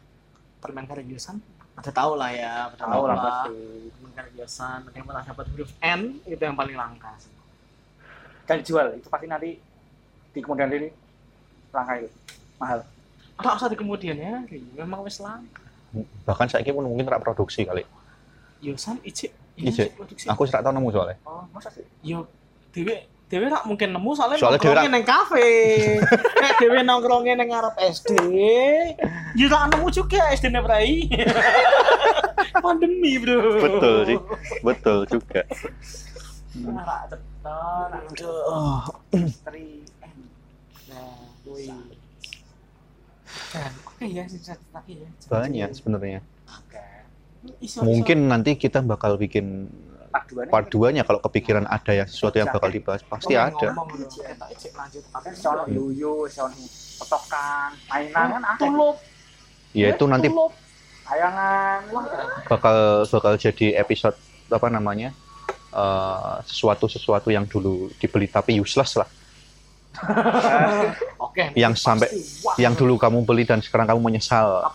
S3: permen Yosan ada tahu lah ya pada
S4: Tahu lah pasti.
S3: permen Yosan ada yang pernah dapat huruf N itu yang paling langka sih.
S4: Dan jual itu pasti nanti di kemudian ini langka itu mahal.
S3: ada usah di kemudian ya memang wis langka
S2: Bahkan saya pun mungkin tak produksi kali.
S3: Yosan ijik
S2: Ijik.
S3: produksi
S2: Aku serak tau nemu soalnya.
S4: Oh, masa sih?
S3: yo dewe dewe rak mungkin nemu soalnya
S2: Soalnya (laughs)
S3: nongkrongnya neng kafe. Nek dewe nongkrongnya neng ngarep SD yo tak nemu juga SD Prai (laughs) pandemi bro.
S2: Betul sih. Betul juga.
S3: aduh oke ya ya.
S2: Banyak sebenarnya. Mungkin nanti kita bakal bikin
S4: Part 2 nih.
S2: part 2-nya kalau kepikiran ada ya sesuatu yang bakal dibahas. Pasti ada.
S3: ngomong lanjut
S4: Kan soal yuyu, soal potokan, mainan kan ada.
S3: tulup
S2: Ya itu nanti
S4: Tayangan.
S2: Bakal bakal jadi episode apa namanya? eh, sesuatu sesuatu yang dulu dibeli tapi useless lah. (laughs)
S3: oke
S2: Yang sampai- Yang dulu kamu beli dan sekarang kamu menyesal.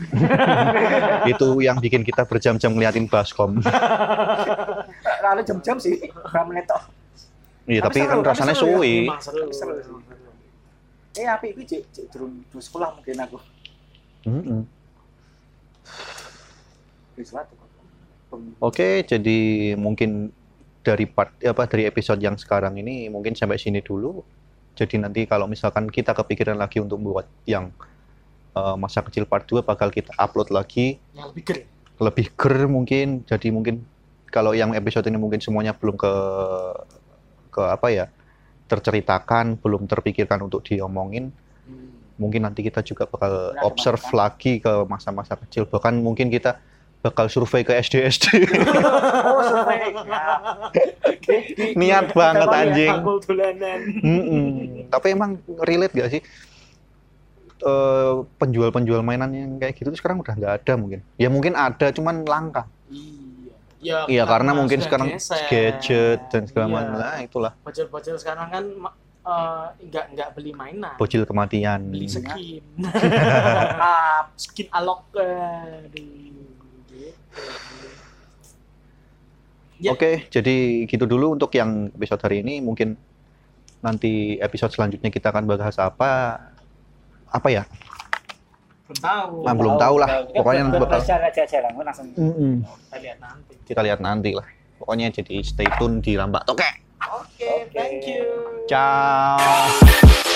S2: (laughs) itu yang bikin kita berjam-jam ngeliatin baskom. (laughs)
S4: lalu jam-jam sih, berapa menit toh.
S2: Iya,
S4: Tapi
S2: tapi kan
S4: seru,
S2: rasanya
S4: ya.
S2: suwi.
S4: Eh, api itu cek cek durung sekolah mungkin aku. Suatu. Pem-
S2: Oke, jadi mungkin dari part apa dari episode yang sekarang ini mungkin sampai sini dulu. Jadi nanti kalau misalkan kita kepikiran lagi untuk buat yang eh, masa kecil part 2 bakal kita upload lagi
S3: yang lebih gede
S2: lebih ger mungkin. Jadi mungkin kalau yang episode ini mungkin semuanya belum ke ke apa ya? terceritakan, belum terpikirkan untuk diomongin. Mungkin nanti kita juga bakal observe
S4: masukan.
S2: lagi ke masa-masa kecil. Bahkan mungkin kita bakal survei ke SD-SD. (laughs)
S4: Oh, survei.
S2: Niat banget, anjing.
S3: Dolanan
S2: Mm-mm. Tapi emang relate gak sih? Eh, penjual-penjual mainan yang kayak gitu tuh sekarang udah nggak ada mungkin. Ya mungkin ada, cuman langka.
S3: iya ya,
S2: Iya karena mungkin
S3: sudah
S2: sekarang
S3: geser.
S2: gadget dan segala
S3: Iya.
S2: macam. Nah itulah
S3: bocil-bocil sekarang kan eh, nggak nggak beli mainan
S2: bocil kematian.
S3: beli skin (laughs)
S4: Ah,
S3: skin alok. Ya.
S2: Oke, jadi gitu dulu untuk yang episode hari ini. Mungkin nanti episode selanjutnya kita akan bahas apa? Apa ya?
S3: belum tahu
S2: Ah, belum tahu lah.
S4: Kita
S2: Pokoknya
S4: buat
S2: bakal-
S4: langsung.
S3: kita lihat nanti
S2: Kita lihat nanti lah. Pokoknya jadi stay tune di Lambak Tokek.
S3: oke thank you
S2: Ciao.